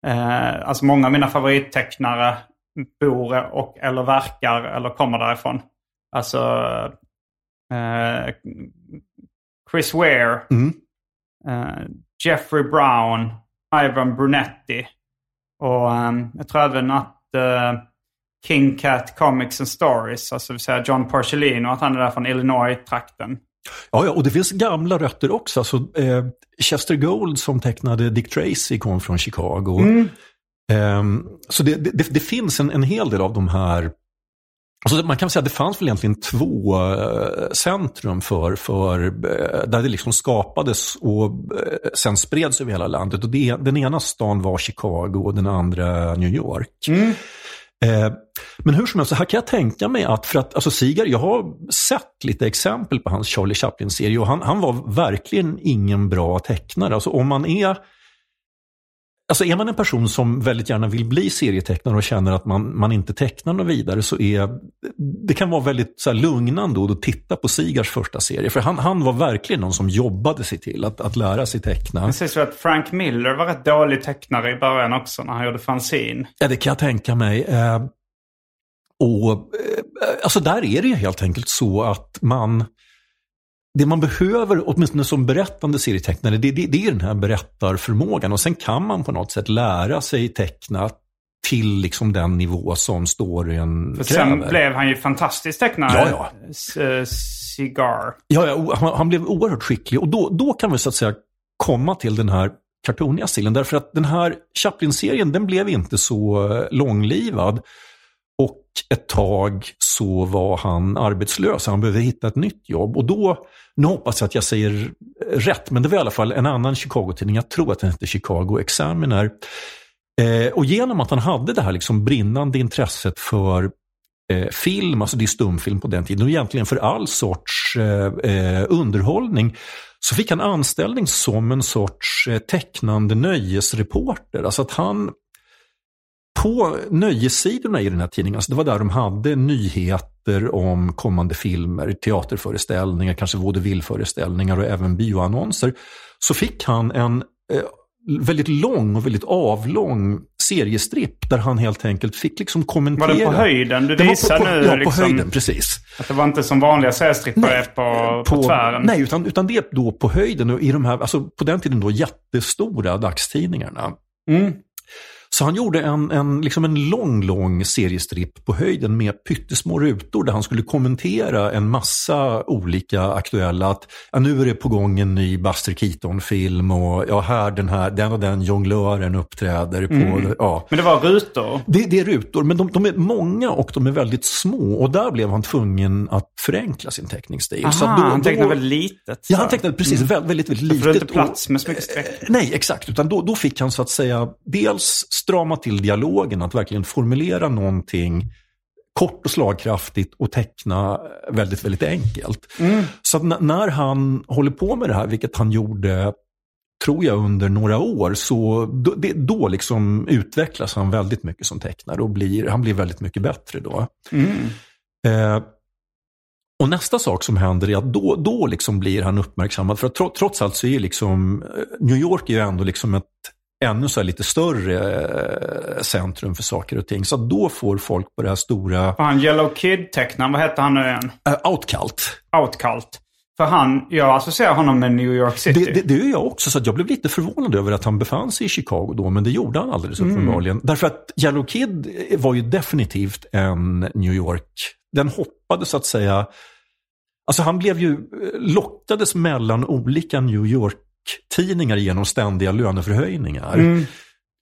Eh, alltså många av mina favorittecknare bor och eller verkar eller kommer därifrån. Alltså eh, Chris Ware, Mm. eh, Jeffrey Brown, Ivan Brunetti och eh, jag tror även att eh, King Cat Comics and Stories, alltså vill säga John Porcellino, att han är där från Illinois-trakten. Ja, ja, och det finns gamla rötter också. Alltså, eh, Chester Gold som tecknade Dick Tracy kom från Chicago. Ehm, så det, det, det finns en, en hel del av de här Alltså man kan säga att det fanns väl egentligen två eh, centrum för, för eh, där det liksom skapades och eh, sen spreds över hela landet. Och det, den ena stan var Chicago och den andra New York. Eh, men hur som helst, här kan jag tänka mig att, för att alltså Sigar, jag har sett lite exempel på hans Charlie Chaplin-serie och han, han var verkligen ingen bra tecknare. Alltså om man är Alltså är man en person som väldigt gärna vill bli serietecknare och känner att man, man inte tecknar något vidare så är det kan vara väldigt så här, lugnande att titta på Sigars första serie. För han, han var verkligen någon som jobbade sig till att, att lära sig teckna. Det sägs så att Frank Miller var rätt dålig tecknare i början också när han gjorde fanzine. Ja, det kan jag tänka mig. Eh, och eh, alltså där är det ju helt enkelt så att man det man behöver, åtminstone som berättande serietecknare, det, det, det är den här berättarförmågan. Och sen kan man på något sätt lära sig teckna till liksom den nivå som storyn För kräver. sen blev han ju fantastisk tecknare. Ja, ja. Eh, Cigar. Ja, ja han, han blev oerhört skicklig. Och då, då kan vi så att säga komma till den här kartoniga stilen. Därför att den här Chaplin-serien, den blev inte så eh, långlivad. Och ett tag så var han arbetslös, han behövde hitta ett nytt jobb. Och då, nu hoppas jag att jag säger rätt, men det var i alla fall en annan Chicago-tidning, jag tror att den hette Chicago Examiner. Eh, och genom att han hade det här liksom brinnande intresset för eh, film, alltså det är stumfilm på den tiden, och egentligen för all sorts eh, eh, underhållning, så fick han anställning som en sorts eh, tecknande nöjesreporter. Alltså att han på nöjessidorna i den här tidningen, alltså det var där de hade nyheter om kommande filmer, teaterföreställningar, kanske vaudevilleföreställningar och även bioannonser, så fick han en eh, väldigt lång och väldigt avlång seriestripp där han helt enkelt fick liksom kommentera. Var den på höjden? Du på, på, nu Ja, liksom på höjden, precis. att det var inte som vanliga seriestrippar är på, på, tvären. Nej, utan, utan det är då på höjden och i de här, alltså på den tiden då jättestora dagstidningarna. Mm. Så han gjorde en, en, liksom en lång, lång seriestripp på höjden med pyttesmå rutor där han skulle kommentera en massa olika aktuella. Att ja, nu är det på gång en ny Buster Keaton-film och ja, här den här, den och den jonglören uppträder på, ja. Men det var rutor. Det, det är rutor, men de, de är många och de är väldigt små. Och där blev han tvungen att förenkla sin teckningsstil. Aha, Så då- han tecknade då- väldigt litet. Ja, så. han tecknade precis väldigt, väldigt, väldigt För litet. är inte plats med så mycket streck. Nej, exakt. Utan då, då fick han så att säga dels strama till dialogen, att verkligen formulera någonting kort och slagkraftigt och teckna väldigt, väldigt enkelt. Så att n- när han håller på med det här, vilket han gjorde tror jag under några år, så då, det, då liksom utvecklas han väldigt mycket som tecknare och blir, han blir väldigt mycket bättre då. Eh, och nästa sak som händer är att då, då liksom blir han uppmärksammad. För att tro, trots allt så är liksom, eh, New York är ju ändå liksom ett ännu så lite större eh, centrum för saker och ting. Så då får folk på det här stora han Yellow Kid-tecknaren? Vad hette han nu igen? uh, outcult. Outcult. För han, jag associerar honom med New York City. Det, det, det gör jag också, så att jag blev lite förvånad över att han befann sig i Chicago då, men det gjorde han alldeles uppenbarligen. Därför att Yellow Kid var ju definitivt en New York, den hoppade så att säga, alltså han blev ju, lockades mellan olika New York-tidningar genom ständiga löneförhöjningar.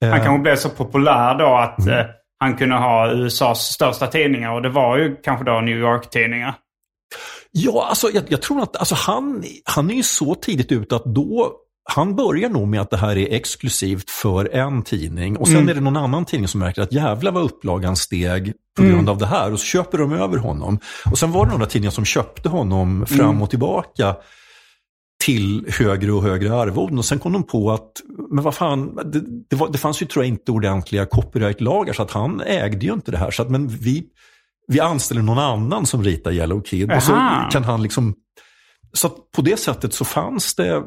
Han kanske blev så populär då att eh, han kunde ha USAs största tidningar. Och det var ju kanske då New York-tidningar. Ja, alltså jag, jag tror att alltså, han, han är ju så tidigt ute att då han börjar nog med att det här är exklusivt för en tidning och sen är det någon annan tidning som märker att jävla vad upplagan steg på grund av det här och så köper de över honom. Och sen var det några tidningar som köpte honom fram och tillbaka till högre och högre arvoden. Och sen kom de på att, men vad fan, det, det, var, det fanns ju tror jag inte ordentliga copyright-lagar så att han ägde ju inte det här. Så att, men vi, vi anställer någon annan som ritar Yellow Kid. Och så kan han liksom... Så på det sättet så fanns det...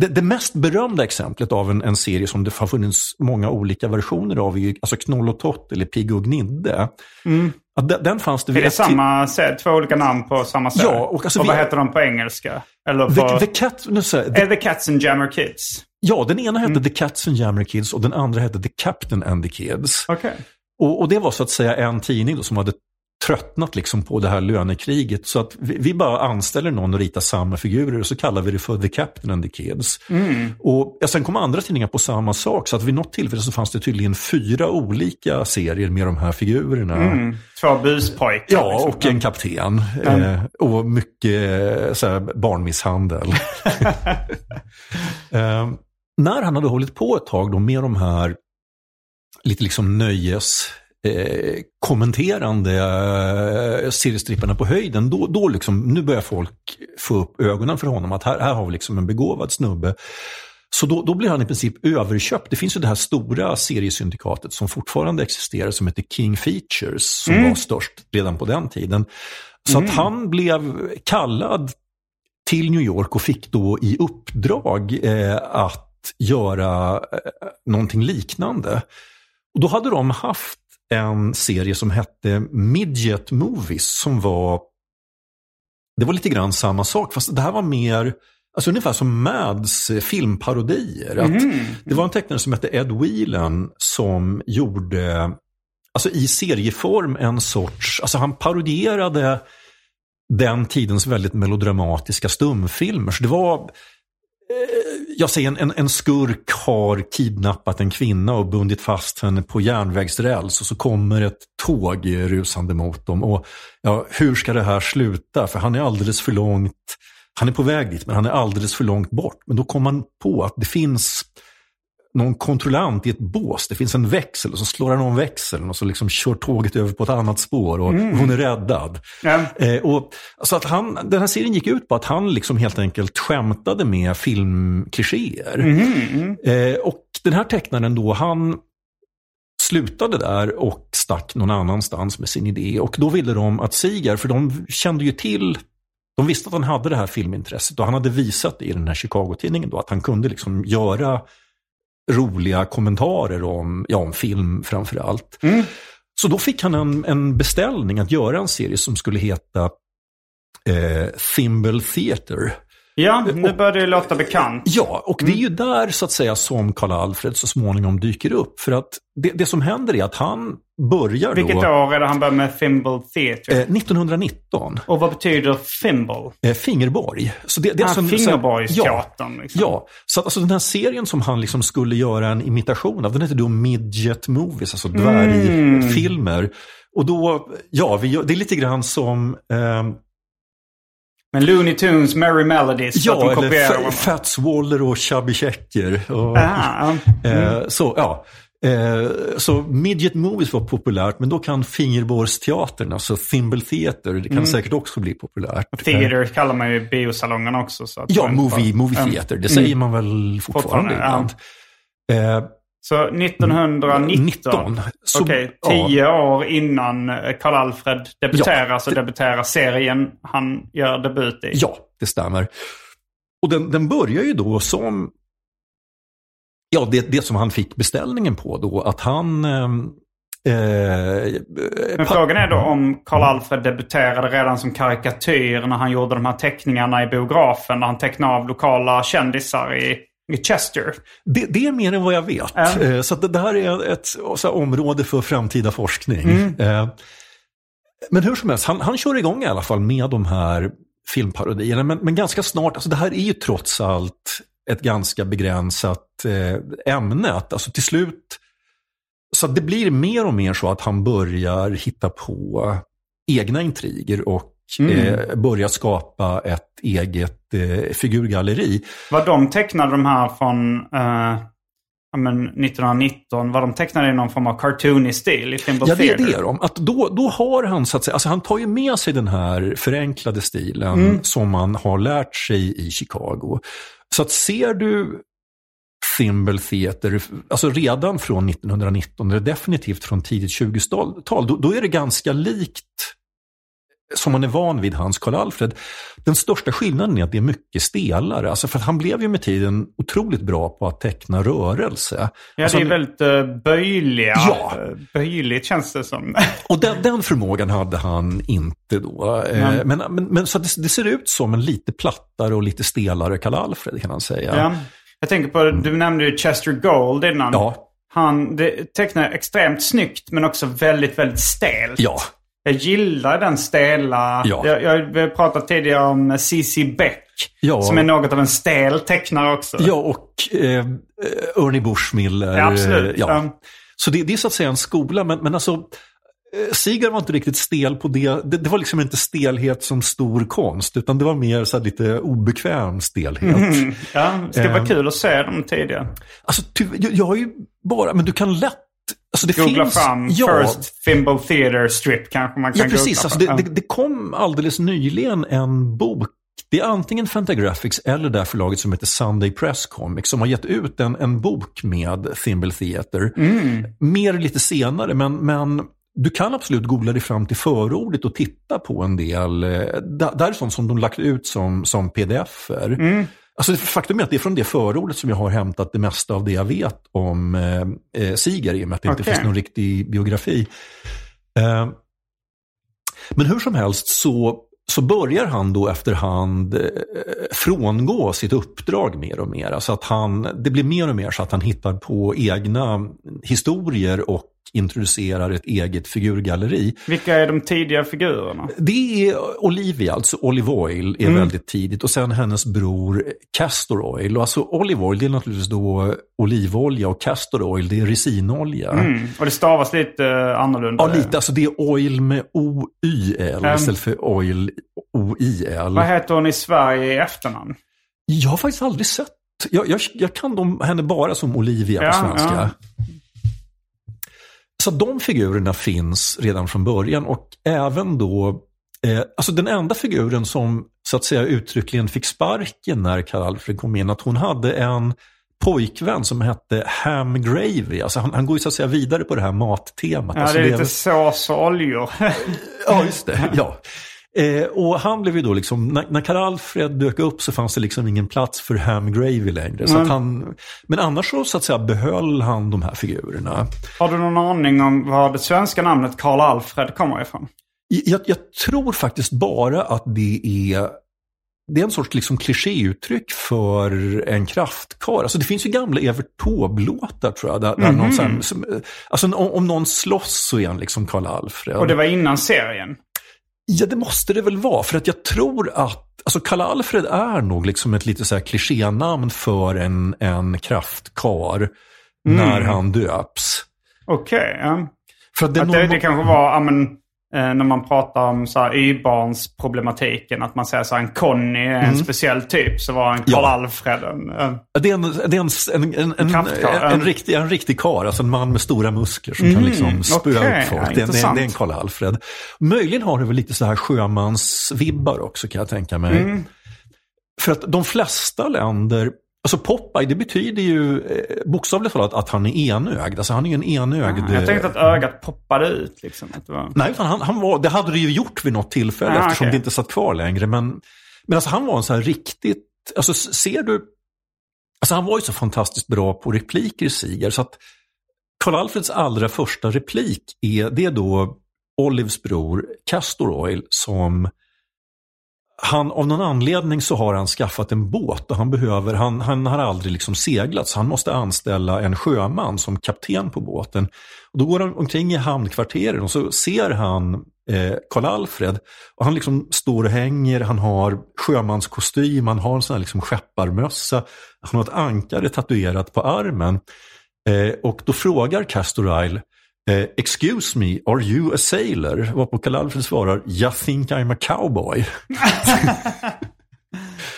Det, det mest berömda exemplet av en, en serie som det har funnits många olika versioner av är ju alltså Knoll och Tott eller Pigg och Gnidde. Att den, den fanns det Är det samma, två olika namn på samma serie? Ja, och alltså vad vi- heter de på engelska? Eller på... The, the Cat, nu säger jag, the, Är det Cats and Jammer Kids? ja, den ena Mm. hette The Cats and Jammer Kids och den andra hette The Captain and the Kids. Okej. Och, och det var så att säga en tidning då som hade tröttnat liksom på det här lönekriget. Så att vi, vi bara anställer någon och ritar samma figurer och så kallar vi det för The Captain and the Kids. Och ja, sen kom andra tidningar på samma sak. Så att vid något tillfälle så fanns det tydligen fyra olika serier med de här figurerna. Mm. Två buspojkar. Ja, liksom. och en kapten. Eh, och mycket eh, så här, barnmisshandel. eh, när han hade hållit på ett tag då med de här lite liksom nöjes eh, kommenterande eh, seriestripparna på höjden, då, då liksom, nu börjar folk få upp ögonen för honom att här, här har vi liksom en begåvad snubbe. Så då, då blir han i princip överköpt. Det finns ju det här stora seriesyndikatet som fortfarande existerar som heter King Features som var störst redan på den tiden. Så att han blev kallad till New York och fick då i uppdrag eh, att göra eh, någonting liknande. Och då hade de haft en serie som hette Midget Movies som var det var lite grann samma sak, fast det här var mer Alltså ungefär som Mads filmparodier. Att Mhm. Det var en tecknare som hette Ed Whelan som gjorde, alltså i serieform en sorts, alltså han parodierade den tidens väldigt melodramatiska stumfilmer. Så det var, jag säger en, en, en skurk har kidnappat en kvinna och bundit fast henne på järnvägsräls och så kommer ett tåg rusande mot dem. Och ja, hur ska det här sluta? För han är alldeles för långt, han är på väg dit men han är alldeles för långt bort. Men då kommer man på att det finns någon kontrollant i ett bås. Det finns en växel och så slår han om växeln och så liksom kör tåget över på ett annat spår och hon är räddad. Ja. Eh, och, alltså att han, den här serien gick ut på att han liksom helt enkelt skämtade med filmklichéer. Eh, och den här tecknaren då, han slutade där och stack någon annanstans med sin idé. Och då ville de att Sigar, för de kände ju till de visste att han hade det här filmintresset och han hade visat det i den här Chicago-tidningen då att han kunde liksom göra roliga kommentarer om, ja, om film framför allt. Så då fick han en, en beställning att göra en serie som skulle heta eh, Thimble Theater. Ja, nu börjar det låta bekant. Ja, och det är ju där så att säga som Karl Alfred så småningom dyker upp. För att det, det som händer är att han börjar Vilket då... år är det han börjar med Thimble Theatre? Eh, 1919. Och vad betyder Thimble? Eh, Fingerborg. Så det, det är Ah, alltså en- Fingerborgsteatern, Ja, liksom. ja. Så att, alltså, den här serien som han liksom skulle göra en imitation av, den heter då Midget Movies, alltså dvärgfilmer. Och då, ja, vi, det är lite grann som... ehm, Men Looney Tunes, Merry Melodies, så att Ja, de eller. Fats Waller och Chubby Checker. Och, Ah, ja. eh, så, ja. Eh, så Midget Movies var populärt, men då kan Fingerborgsteatern, alltså Thimble Theater, det kan Mm. säkert också bli populärt. Eh, Theater kallar man ju biosalongen också. Så Ja, movie, movie Mm. theater, det säger man väl fortfarande, Fortfarande, ja. ibland. Eh, Så 1919. 19. Så- Okej, ja. tio år innan eh, Karl Alfred debuterar Ja, så debuterar serien han gör debut i. Ja, det stämmer. Och den, den börjar ju då som, ja det, det som han fick beställningen på då, att han ehm, eh, Men frågan är då om Karl Alfred debuterade redan som karikatyr när han gjorde de här teckningarna i biografen. När han tecknade av lokala kändisar i Chester. Det, det är mer än vad jag vet. Eh, Så det, det här är ett här, område för framtida forskning. Mm. Eh, Men hur som helst, han, han kör igång i alla fall med de här filmparodierna. Men, men ganska snart, alltså det här är ju trots allt ett ganska begränsat eh, ämne. Alltså till slut, så det blir mer och mer så att han börjar hitta på egna intriger och eh, börjar skapa ett eget eh, figurgalleri. Var de tecknade de här från eh, men 1919? Var de tecknade i någon form av cartoony stil i Thimble Ja, det, Theatre? det är de. Att då, då har han så att säga, alltså han tar ju med sig den här förenklade stilen Mm. som man har lärt sig i Chicago. Så att ser du Thimble Theater, alltså redan från 1919, eller definitivt från tidigt 20-tal, då, då är det ganska likt som man är van vid hans Karl Alfred. Den största skillnaden är att det är mycket stelare. Alltså för han blev ju med tiden otroligt bra på att teckna rörelse. Ja, alltså det är väldigt uh, böjliga. Ja. Eh, Böjligt känns det som. Och den, den förmågan hade han inte då. Eh, Mm. Men, men, men så det, det ser ut som en lite plattare och lite stelare Karl Alfred kan man säga. ja. Jag tänker på, du nämnde ju Chester Gold innan. Ja. Han det, tecknar extremt snyggt men också väldigt, väldigt stelt. Ja. Jag gillar den stela... Ja. Jag, jag, har pratat tidigare om C.C. Beck. Ja. Som är något av en stel tecknare också. Ja, och eh, Ernie Bushmiller. Ja, absolut. Ja. Ja. Så det, det är så att säga en skola, men, men alltså eh, Seeger var inte riktigt stel på det. det. Det var liksom inte stelhet som stor konst, utan det var mer så lite obekväm stelhet. Mm. Ja, det ska vara Eh. kul att se dem tidigare. Alltså, ty, jag, jag har ju bara, men du kan lätt... Alltså det Googla finns, fram ja, First Thimble Theater Strip kanske man kan Ja, precis. googla Alltså, det, det, det kom alldeles nyligen en bok. Det är antingen Fantagraphics eller det här förlaget som heter Sunday Press Comics som har gett ut en, en bok med Thimble Theater. Mer lite senare, men, men du kan absolut googla dig fram till förordet och titta på en del. eh, Där, är sånt som de lagt ut som, som pdf-er. Alltså, faktum är att det är från det förordet som jag har hämtat det mesta av det jag vet om eh, eh, Siger i och med att det inte Okej. finns någon riktig biografi. Eh, men hur som helst så, så börjar han då efterhand eh, frångå sitt uppdrag mer och mer. Alltså att han, det blir mer och mer så att han hittar på egna historier och introducerar ett eget figurgalleri. Vilka är de tidiga figurerna? Det är Olivia, alltså Olive Oil, är Mm. väldigt tidigt. Och sen hennes bror Castor Oil. Och alltså Olive Oil, det är naturligtvis då olivolja och Castor Oil, det är resinolja. Mm. Och det stavas lite eh, annorlunda. Ja, lite. Alltså det är oil med O-Y-L Mm. istället för oil O-I-L. Vad heter hon i Sverige i efternamn? Jag har faktiskt aldrig sett. Jag, jag, jag kan dem, henne bara som Olivia på Ja, svenska. ja. Så de figurerna finns redan från början och även då, eh, alltså den enda figuren som så att säga uttryckligen fick sparken när Karl Alfred kom in, att hon hade en pojkvän som hette Ham Gravy. Alltså han, han går ju så att säga vidare på det här mattemat. Ja, alltså det är lite sås och oljor. Ja, just det. Ja. Eh, och han blev ju då liksom, när, när Karl Alfred dök upp så fanns det liksom ingen plats för Ham Gravy längre. Så Mm. han, men annars så, så att säga behöll han de här figurerna. Har du någon aning om var det svenska namnet Karl Alfred kommer ifrån? Jag, jag tror faktiskt bara att det är det är en sorts liksom klichéuttryck för en kraftkarl. Alltså det finns ju gamla Evert Taube-låtar tror jag. Där, där någon så här, som, alltså om, om någon slåss så är han liksom Karl Alfred. Och det var innan serien? Ja, det måste det väl vara. För att jag tror att alltså Karl Alfred är nog liksom ett lite så här klichénamn för en, en kraftkar när han döps. Okej. ja. För att det, Att det, det kanske var, ja, men, när man pratar om Y-barnsproblematiken, att man säger så här, en Conny är en speciell typ, så var en Karl Mm. Ja. En, en det är en, det är en, en, en, en, en, en, riktig, en riktig karl, alltså en man med stora muskler som kan liksom spöa okej, upp folk. ja, det, det, intressant. det är en Karl Alfred. Möjligen har det väl lite så här sjömansvibbar också kan jag tänka mig. Mm. För att de flesta länder, alltså Popeye det betyder ju eh, bokstavligt talat att han är enögd. Alltså han är ju en enögd. Jag tänkte att ögat poppade ut. Liksom, var... Nej, han, han var, det hade det ju gjort vid något tillfälle Ah, eftersom okej. det inte satt kvar längre. Men, men alltså han var en så här riktigt, alltså ser du, alltså han var ju så fantastiskt bra på repliker i Siger så att Karl Alfreds allra första replik är, det är då Olivs bror Castor Oil som han, av någon anledning så har han skaffat en båt och han behöver, han, han har aldrig liksom seglat så han måste anställa en sjöman som kapten på båten. Och då går han omkring i hamnkvarteren och så ser han eh, Karl Alfred och han liksom står och hänger, han har sjömanskostym, han har en sån här liksom skepparmössa, han har ett ankare tatuerat på armen. Eh, och då frågar Castor Isle, eh, Excuse me, are you a sailor? Varpå Karl Alfred svarar, I think I'm a cowboy.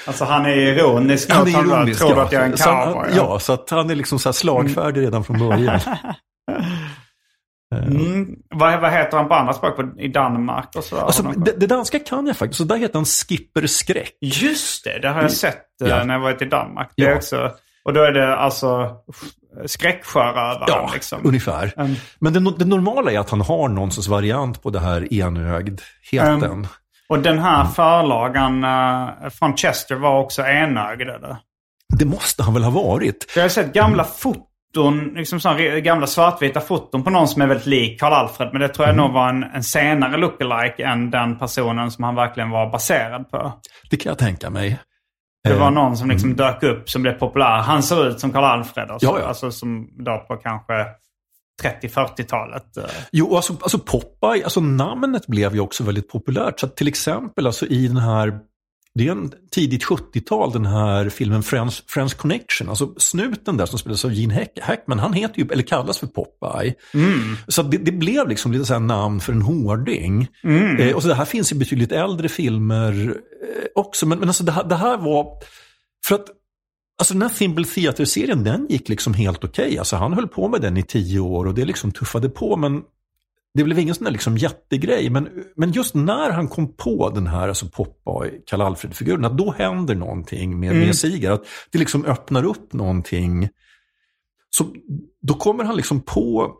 Alltså han är ironisk. Han är han ironisk. tror ja. att jag är en Så han- cowboy. Ja, så att han är liksom så här slagfärdig redan från början. Mm. Vad, vad heter han på andra språk i Danmark och så? Alltså, det, det danska kan jag faktiskt, så där heter han Skipper Skräck. Just det, det har jag sett eh, Ja. när jag varit i Danmark. Det Ja. också, och då är det alltså skräcksjörövaren. Ja, liksom. ungefär. Mm. Men det, det normala är att han har någon sorts variant på det här enögdheten. Mm. Och den här förlagan eh, från Chester var också enögd eller? Det måste han väl ha varit? Jag har sett gamla foton, liksom såna re- gamla svartvita foton på någon som är väldigt lik Karl Alfred. Men det tror jag Mm. nog var en, en senare lookalike än den personen som han verkligen var baserad på. Det kan jag tänka mig. Det var Eh, någon som liksom dök upp som blev populär. Han ser ut som Karl Alfred. Alltså, Ja, ja. alltså som då på kanske 30-40-talet. eh. Jo, alltså, alltså Popeye, alltså namnet blev ju också väldigt populärt. Så till exempel alltså i den här, det är en tidigt 70-tal, den här filmen Friends, Friends Connection. Alltså snuten där som spelas av Gene Hack, Hackman, han heter ju, eller kallas för Popeye. Så att det, det blev liksom lite så här namn för en hårding. Eh, och så det här finns i betydligt äldre filmer eh, också. Men, men alltså det här, det här var, för att Alltså den här Thimble Theater-serien, den gick liksom helt okej. Alltså han höll på med den i tio år och det liksom tuffade på. Men det blev ingen sån där liksom jättegrej. Men, men just när han kom på den här alltså Popeye, Karl Alfred-figuren, att då händer någonting med, med Sigar. Att det liksom öppnar upp någonting. Så då kommer han liksom på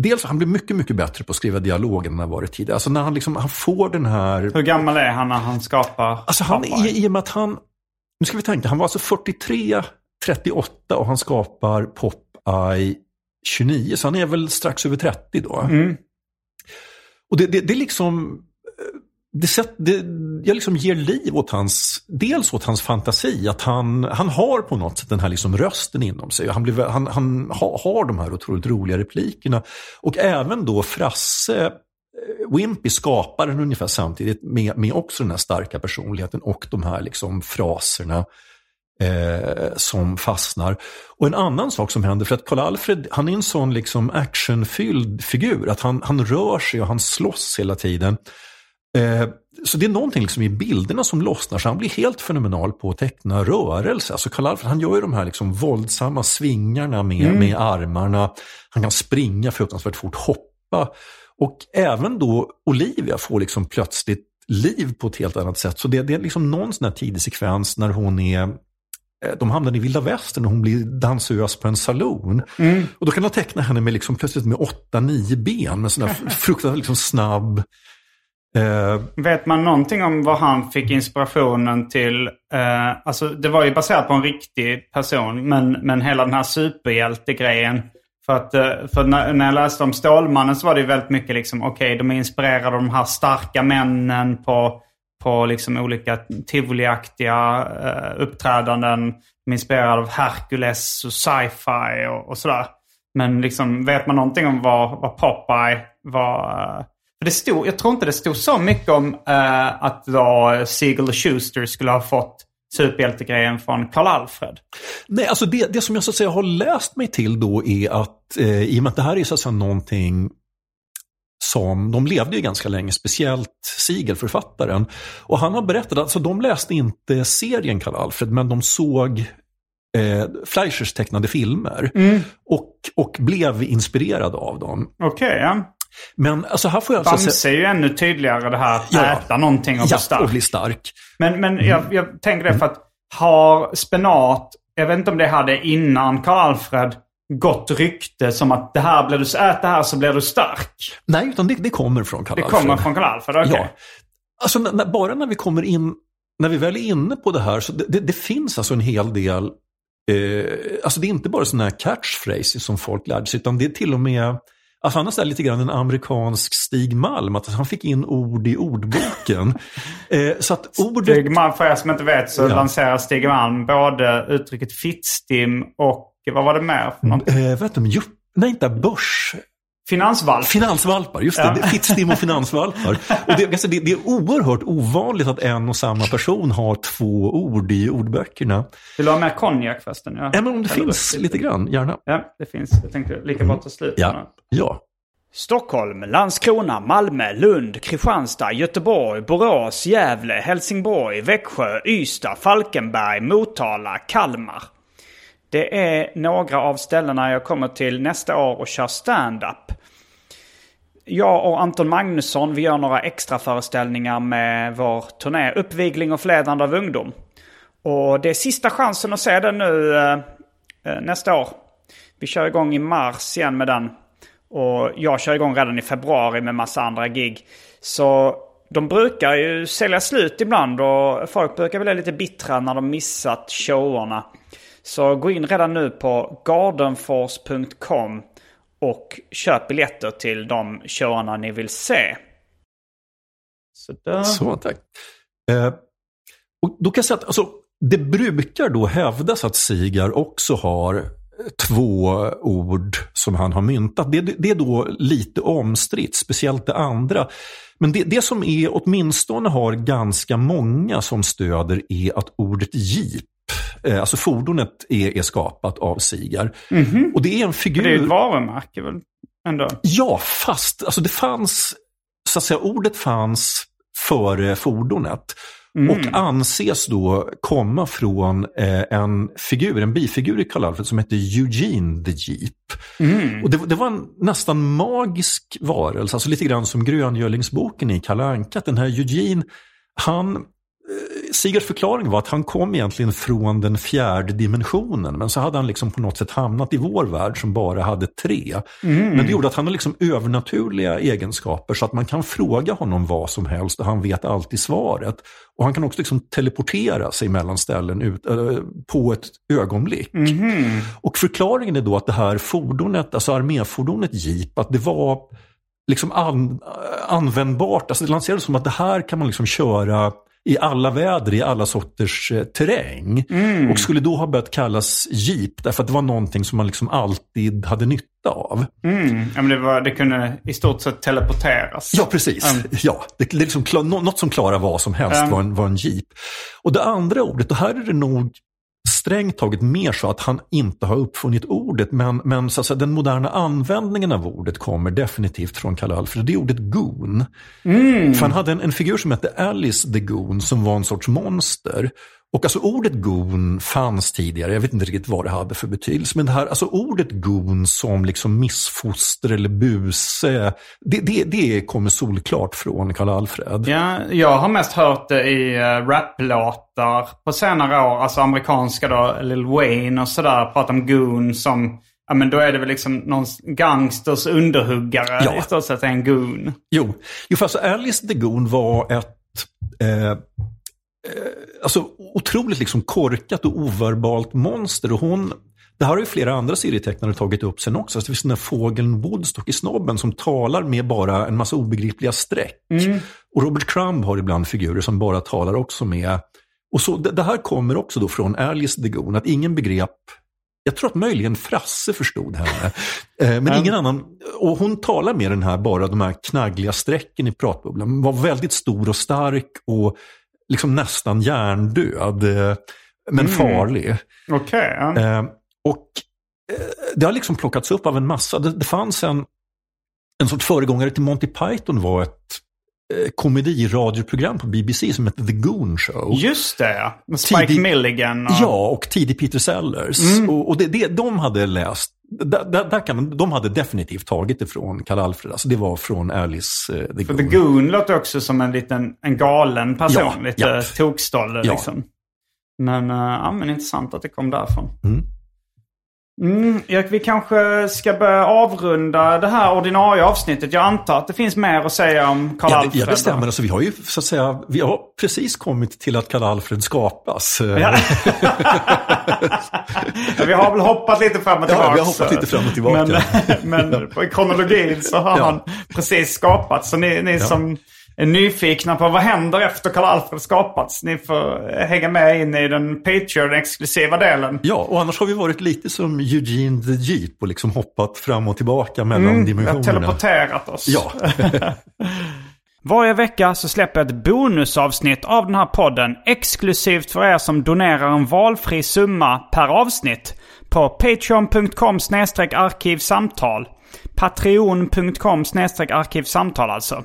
Dels han blir mycket, mycket bättre på att skriva dialog än han har varit tidigare. Alltså när han, liksom, han får den här... Hur gammal är han när han skapar Alltså han, Popeye? i, I och med att han, nu ska vi tänka, han var alltså 43, 38 och han skapar Popeye 29, så han är väl strax över 30 då. Mm. Och det, det, det är liksom, eh, det, sätt, det, jag liksom ger liv åt hans, dels åt hans fantasi, att han, han har på något sätt den här liksom rösten inom sig. Han, blir, han, han har, har de här otroligt roliga replikerna. Och även då Frasse, eh, Wimpy skapar den ungefär samtidigt med, med också den här starka personligheten och de här liksom fraserna eh, som fastnar. Och en annan sak som händer, för att Karl-Alfred han är en sån liksom actionfylld figur, att han, han rör sig och han slåss hela tiden. Eh, så det är någonting liksom i bilderna som lossnar, så han blir helt fenomenal på att teckna rörelse. Alltså Karl Alfred, han gör ju de här liksom våldsamma svingarna med, mm. med armarna. Han kan springa fruktansvärt fort, hoppa. Och även då Olivia får liksom plötsligt liv på ett helt annat sätt. Så det, det är liksom någon sån här tidig sekvens när hon är de hamnar i vilda västern och hon blir dansös på en saloon. Mm. Och då kan de teckna henne med liksom, plötsligt med åtta, nio ben med sån här fruktansvärt liksom, snabb Uh, Vet man någonting om var han fick inspirationen till? Uh, alltså det var ju baserat på en riktig person, men, men hela den här superhjältegrejen. För, att, uh, för när, när jag läste om Stålmannen så var det ju väldigt mycket liksom, okej, okay, de är inspirerade av de här starka männen på, på liksom olika tivoliaktiga eh, uppträdanden. De är inspirerade av Hercules och sci-fi och, och sådär. Men liksom, vet man någonting om vad, vad Popeye var? Eh? det stod, jag tror inte det stod så mycket om eh, att då Siegel och Schuster skulle ha fått superhjältegrejen från Karl Alfred. Nej, alltså det, det som jag så att säga har läst mig till då är att eh, i och med att det här är så att säga någonting som, de levde ju ganska länge, speciellt Siegel, författaren. Och han har berättat att alltså, de läste inte serien Karl Alfred, men de såg eh, Fleischers tecknade filmer. Mm. Och, och blev inspirerade av dem. Okej, okay, ja. Men alltså här får jag... Bamse alltså, är ju ännu tydligare det här att ja, äta någonting och ja, bli stark. och bli stark. Men, men mm. jag, jag tänker det för att har spenat, jag vet inte om det hade innan Karl-Alfred gott rykte som att det här blir du, ät det här så blir du stark. Nej, utan det, det kommer från Karl-Alfred. Det kommer från Karl-Alfred, okej. Okay. Ja. Alltså när, bara när vi kommer in, när vi väl är inne på det här, så det, det, det finns alltså en hel del Eh, alltså det är inte bara sådana här catchphrases som folk lärde sig, utan det är till och med Alltså han är lite grann en amerikansk Stig Malm, att han fick in ord i ordboken. eh, så att ordet... Stig Malm, för er som inte vet, så ja. lanserar Stig Malm både uttrycket fittstim och vad var det mer? För något? eh, vet du, nej, inte börs. Finansvalp. Finansvalpar, just det. Ja. Fittstim och finansvalpar. och det, alltså, det, det, är oerhört ovanligt att en och samma person har två ord i ordböckerna. Vill du ha mer konjak förresten? Ja, ja men om det Eller finns lite grann, gärna. Ja, det finns. Jag tänkte lika bra ta slut. Ja. ja. Stockholm, Landskrona, Malmö, Lund, Kristianstad, Göteborg, Borås, Gävle, Helsingborg, Växjö, Ystad, Falkenberg, Motala, Kalmar. Det är några av ställena jag kommer till nästa år och kör stand-up. Jag och Anton Magnusson vi gör några extra föreställningar med vår turné Uppvigling och förledande av ungdom. Och det är sista chansen att se den nu eh, eh, nästa år. Vi kör igång i mars igen med den. Och jag kör igång redan i februari med massa andra gig. Så de brukar ju sälja slut ibland och folk brukar bli lite bittra när de missat showerna. Så gå in redan nu på gardenforce.com och köp biljetter till de showarna ni vill se. Sådär. Så, tack. Eh, och då kan jag säga att alltså, det brukar då hävdas att Sigar också har eh, två ord som han har myntat. Det, det är då lite omstritt, speciellt det andra. Men det, det som är, åtminstone har ganska många som stöder är att ordet jeep Eh, alltså fordonet är, är skapat av Sigar. Mm -hmm. Och det är en figur... det är ett varumärke väl? Ändå. Ja, fast alltså det fanns, så att säga, ordet fanns före fordonet. Mm. Och anses då komma från eh, en figur, en bifigur i Karl Alfred som hette Eugene the Jeep. Mm. Och det, det, var en nästan magisk varelse, alltså lite grann som Gröngölingsboken i Kalle Anka. Den här Eugene, han Sigards förklaring var att han kom egentligen från den fjärde dimensionen. Men så hade han liksom på något sätt hamnat i vår värld som bara hade tre. Mm. Men det gjorde att han har liksom övernaturliga egenskaper så att man kan fråga honom vad som helst och han vet alltid svaret. Och han kan också liksom teleportera sig mellan ställen ut, äh, på ett ögonblick. Mm. Och förklaringen är då att det här fordonet, alltså arméfordonet Jeep, att det var liksom an, användbart. Alltså det lanserades som att det här kan man liksom köra i alla väder, i alla sorters eh, terräng. Mm. Och skulle då ha börjat kallas Jeep, därför att det var någonting som man liksom alltid hade nytta av. Mm. Ja, men det, var, det kunde i stort sett teleporteras. Ja, precis. Mm. Ja, det, det är liksom, något som klarar vad som helst Mm. var, en, var en Jeep. Och det andra ordet, och här är det nog strängt taget mer så att han inte har uppfunnit ordet, men, men så att säga, den moderna användningen av ordet kommer definitivt från Kalle Alfred. Det är ordet goon. För han hade en, en figur som hette Alice the Goon som var en sorts monster. Och alltså ordet goon fanns tidigare, jag vet inte riktigt vad det hade för betydelse, men det här, alltså ordet goon som liksom missfoster eller buse, det, det, det kommer solklart från Karl Alfred. Ja, jag har mest hört det i uh, raplåtar på senare år. Alltså amerikanska då, Lil Wayne och sådär. Prata om goon som, ja men då är det väl liksom någon gangsters underhuggare Ja. i stort sett en goon. Jo, jo fast Alice the Goon var ett eh, eh, alltså, otroligt liksom korkat och overbalt monster. Och hon, det här har ju flera andra serietecknare tagit upp sen också. Så det finns den där fågeln Woodstock i snobben som talar med bara en massa obegripliga streck. Och Robert Crumb har ibland figurer som bara talar också med... Och så, det, det här kommer också då från Alice the Goon, att ingen begrep jag tror att möjligen Frasse förstod henne. Eh, Men ingen annan. Och hon talar med den här, bara de här knaggliga strecken i pratbubblan. Hon var väldigt stor och stark och liksom nästan hjärndöd. eh, Men farlig. Okej. ja. Eh, och eh, det har liksom plockats upp av en massa. Det, det fanns en, en sorts föregångare till Monty Python var ett komediradioprogram på BBC som hette The Goon Show. Just det. Med Spike Tidig- Milligan. Och... Ja, och tidig Peter Sellers. Och, och det, det, de hade läst, där, där, där kan de hade definitivt tagit det från Karl Alfred. Alltså det var från Alice eh, the Goon. The Goon låter också som en liten en galen person. Ja, lite ja. tokstolle liksom. Men, uh, ja, men intressant att det kom därifrån. Mm. Mm, ja, vi kanske ska börja avrunda det här ordinarie avsnittet. Jag antar att det finns mer att säga om Karl Ja, Alfred. det, ja, stämmer. Alltså, vi har ju så att säga, vi har precis kommit till att Karl Alfred skapas. Ja. Ja, vi har väl hoppat lite fram och Ja, tillbaka. vi har hoppat lite fram och tillbaka. Men, men på kronologin så har Ja. han precis skapats. Så ni, ni som är nyfikna på vad händer efter Karl Alfred skapats. Ni får hänga med in i den Patreon-exklusiva delen. Ja, och annars har vi varit lite som Eugene the Jeep och liksom hoppat fram och tillbaka mellan har dimensionerna. teleporterat oss. Ja, Varje vecka så släpper jag ett bonusavsnitt av den här podden exklusivt för er som donerar en valfri summa per avsnitt på patreon.com arkivsamtal. Patreon.com arkivsamtal alltså.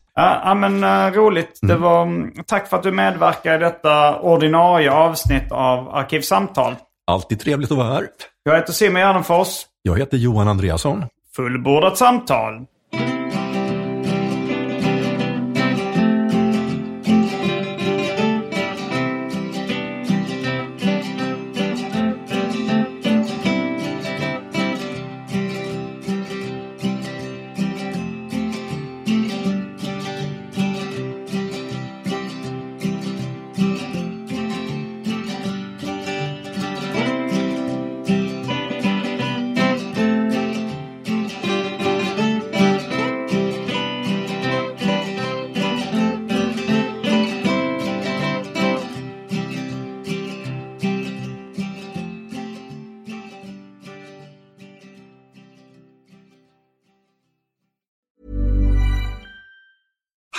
Ja, men eh, roligt. Det var, mm, tack för att du medverkar i detta ordinarie avsnitt av Arkivsamtal. alltid trevligt att vara här. Jag heter Simon Gärdenfors. Jag heter Johan Andreasson. Fullbordat samtal.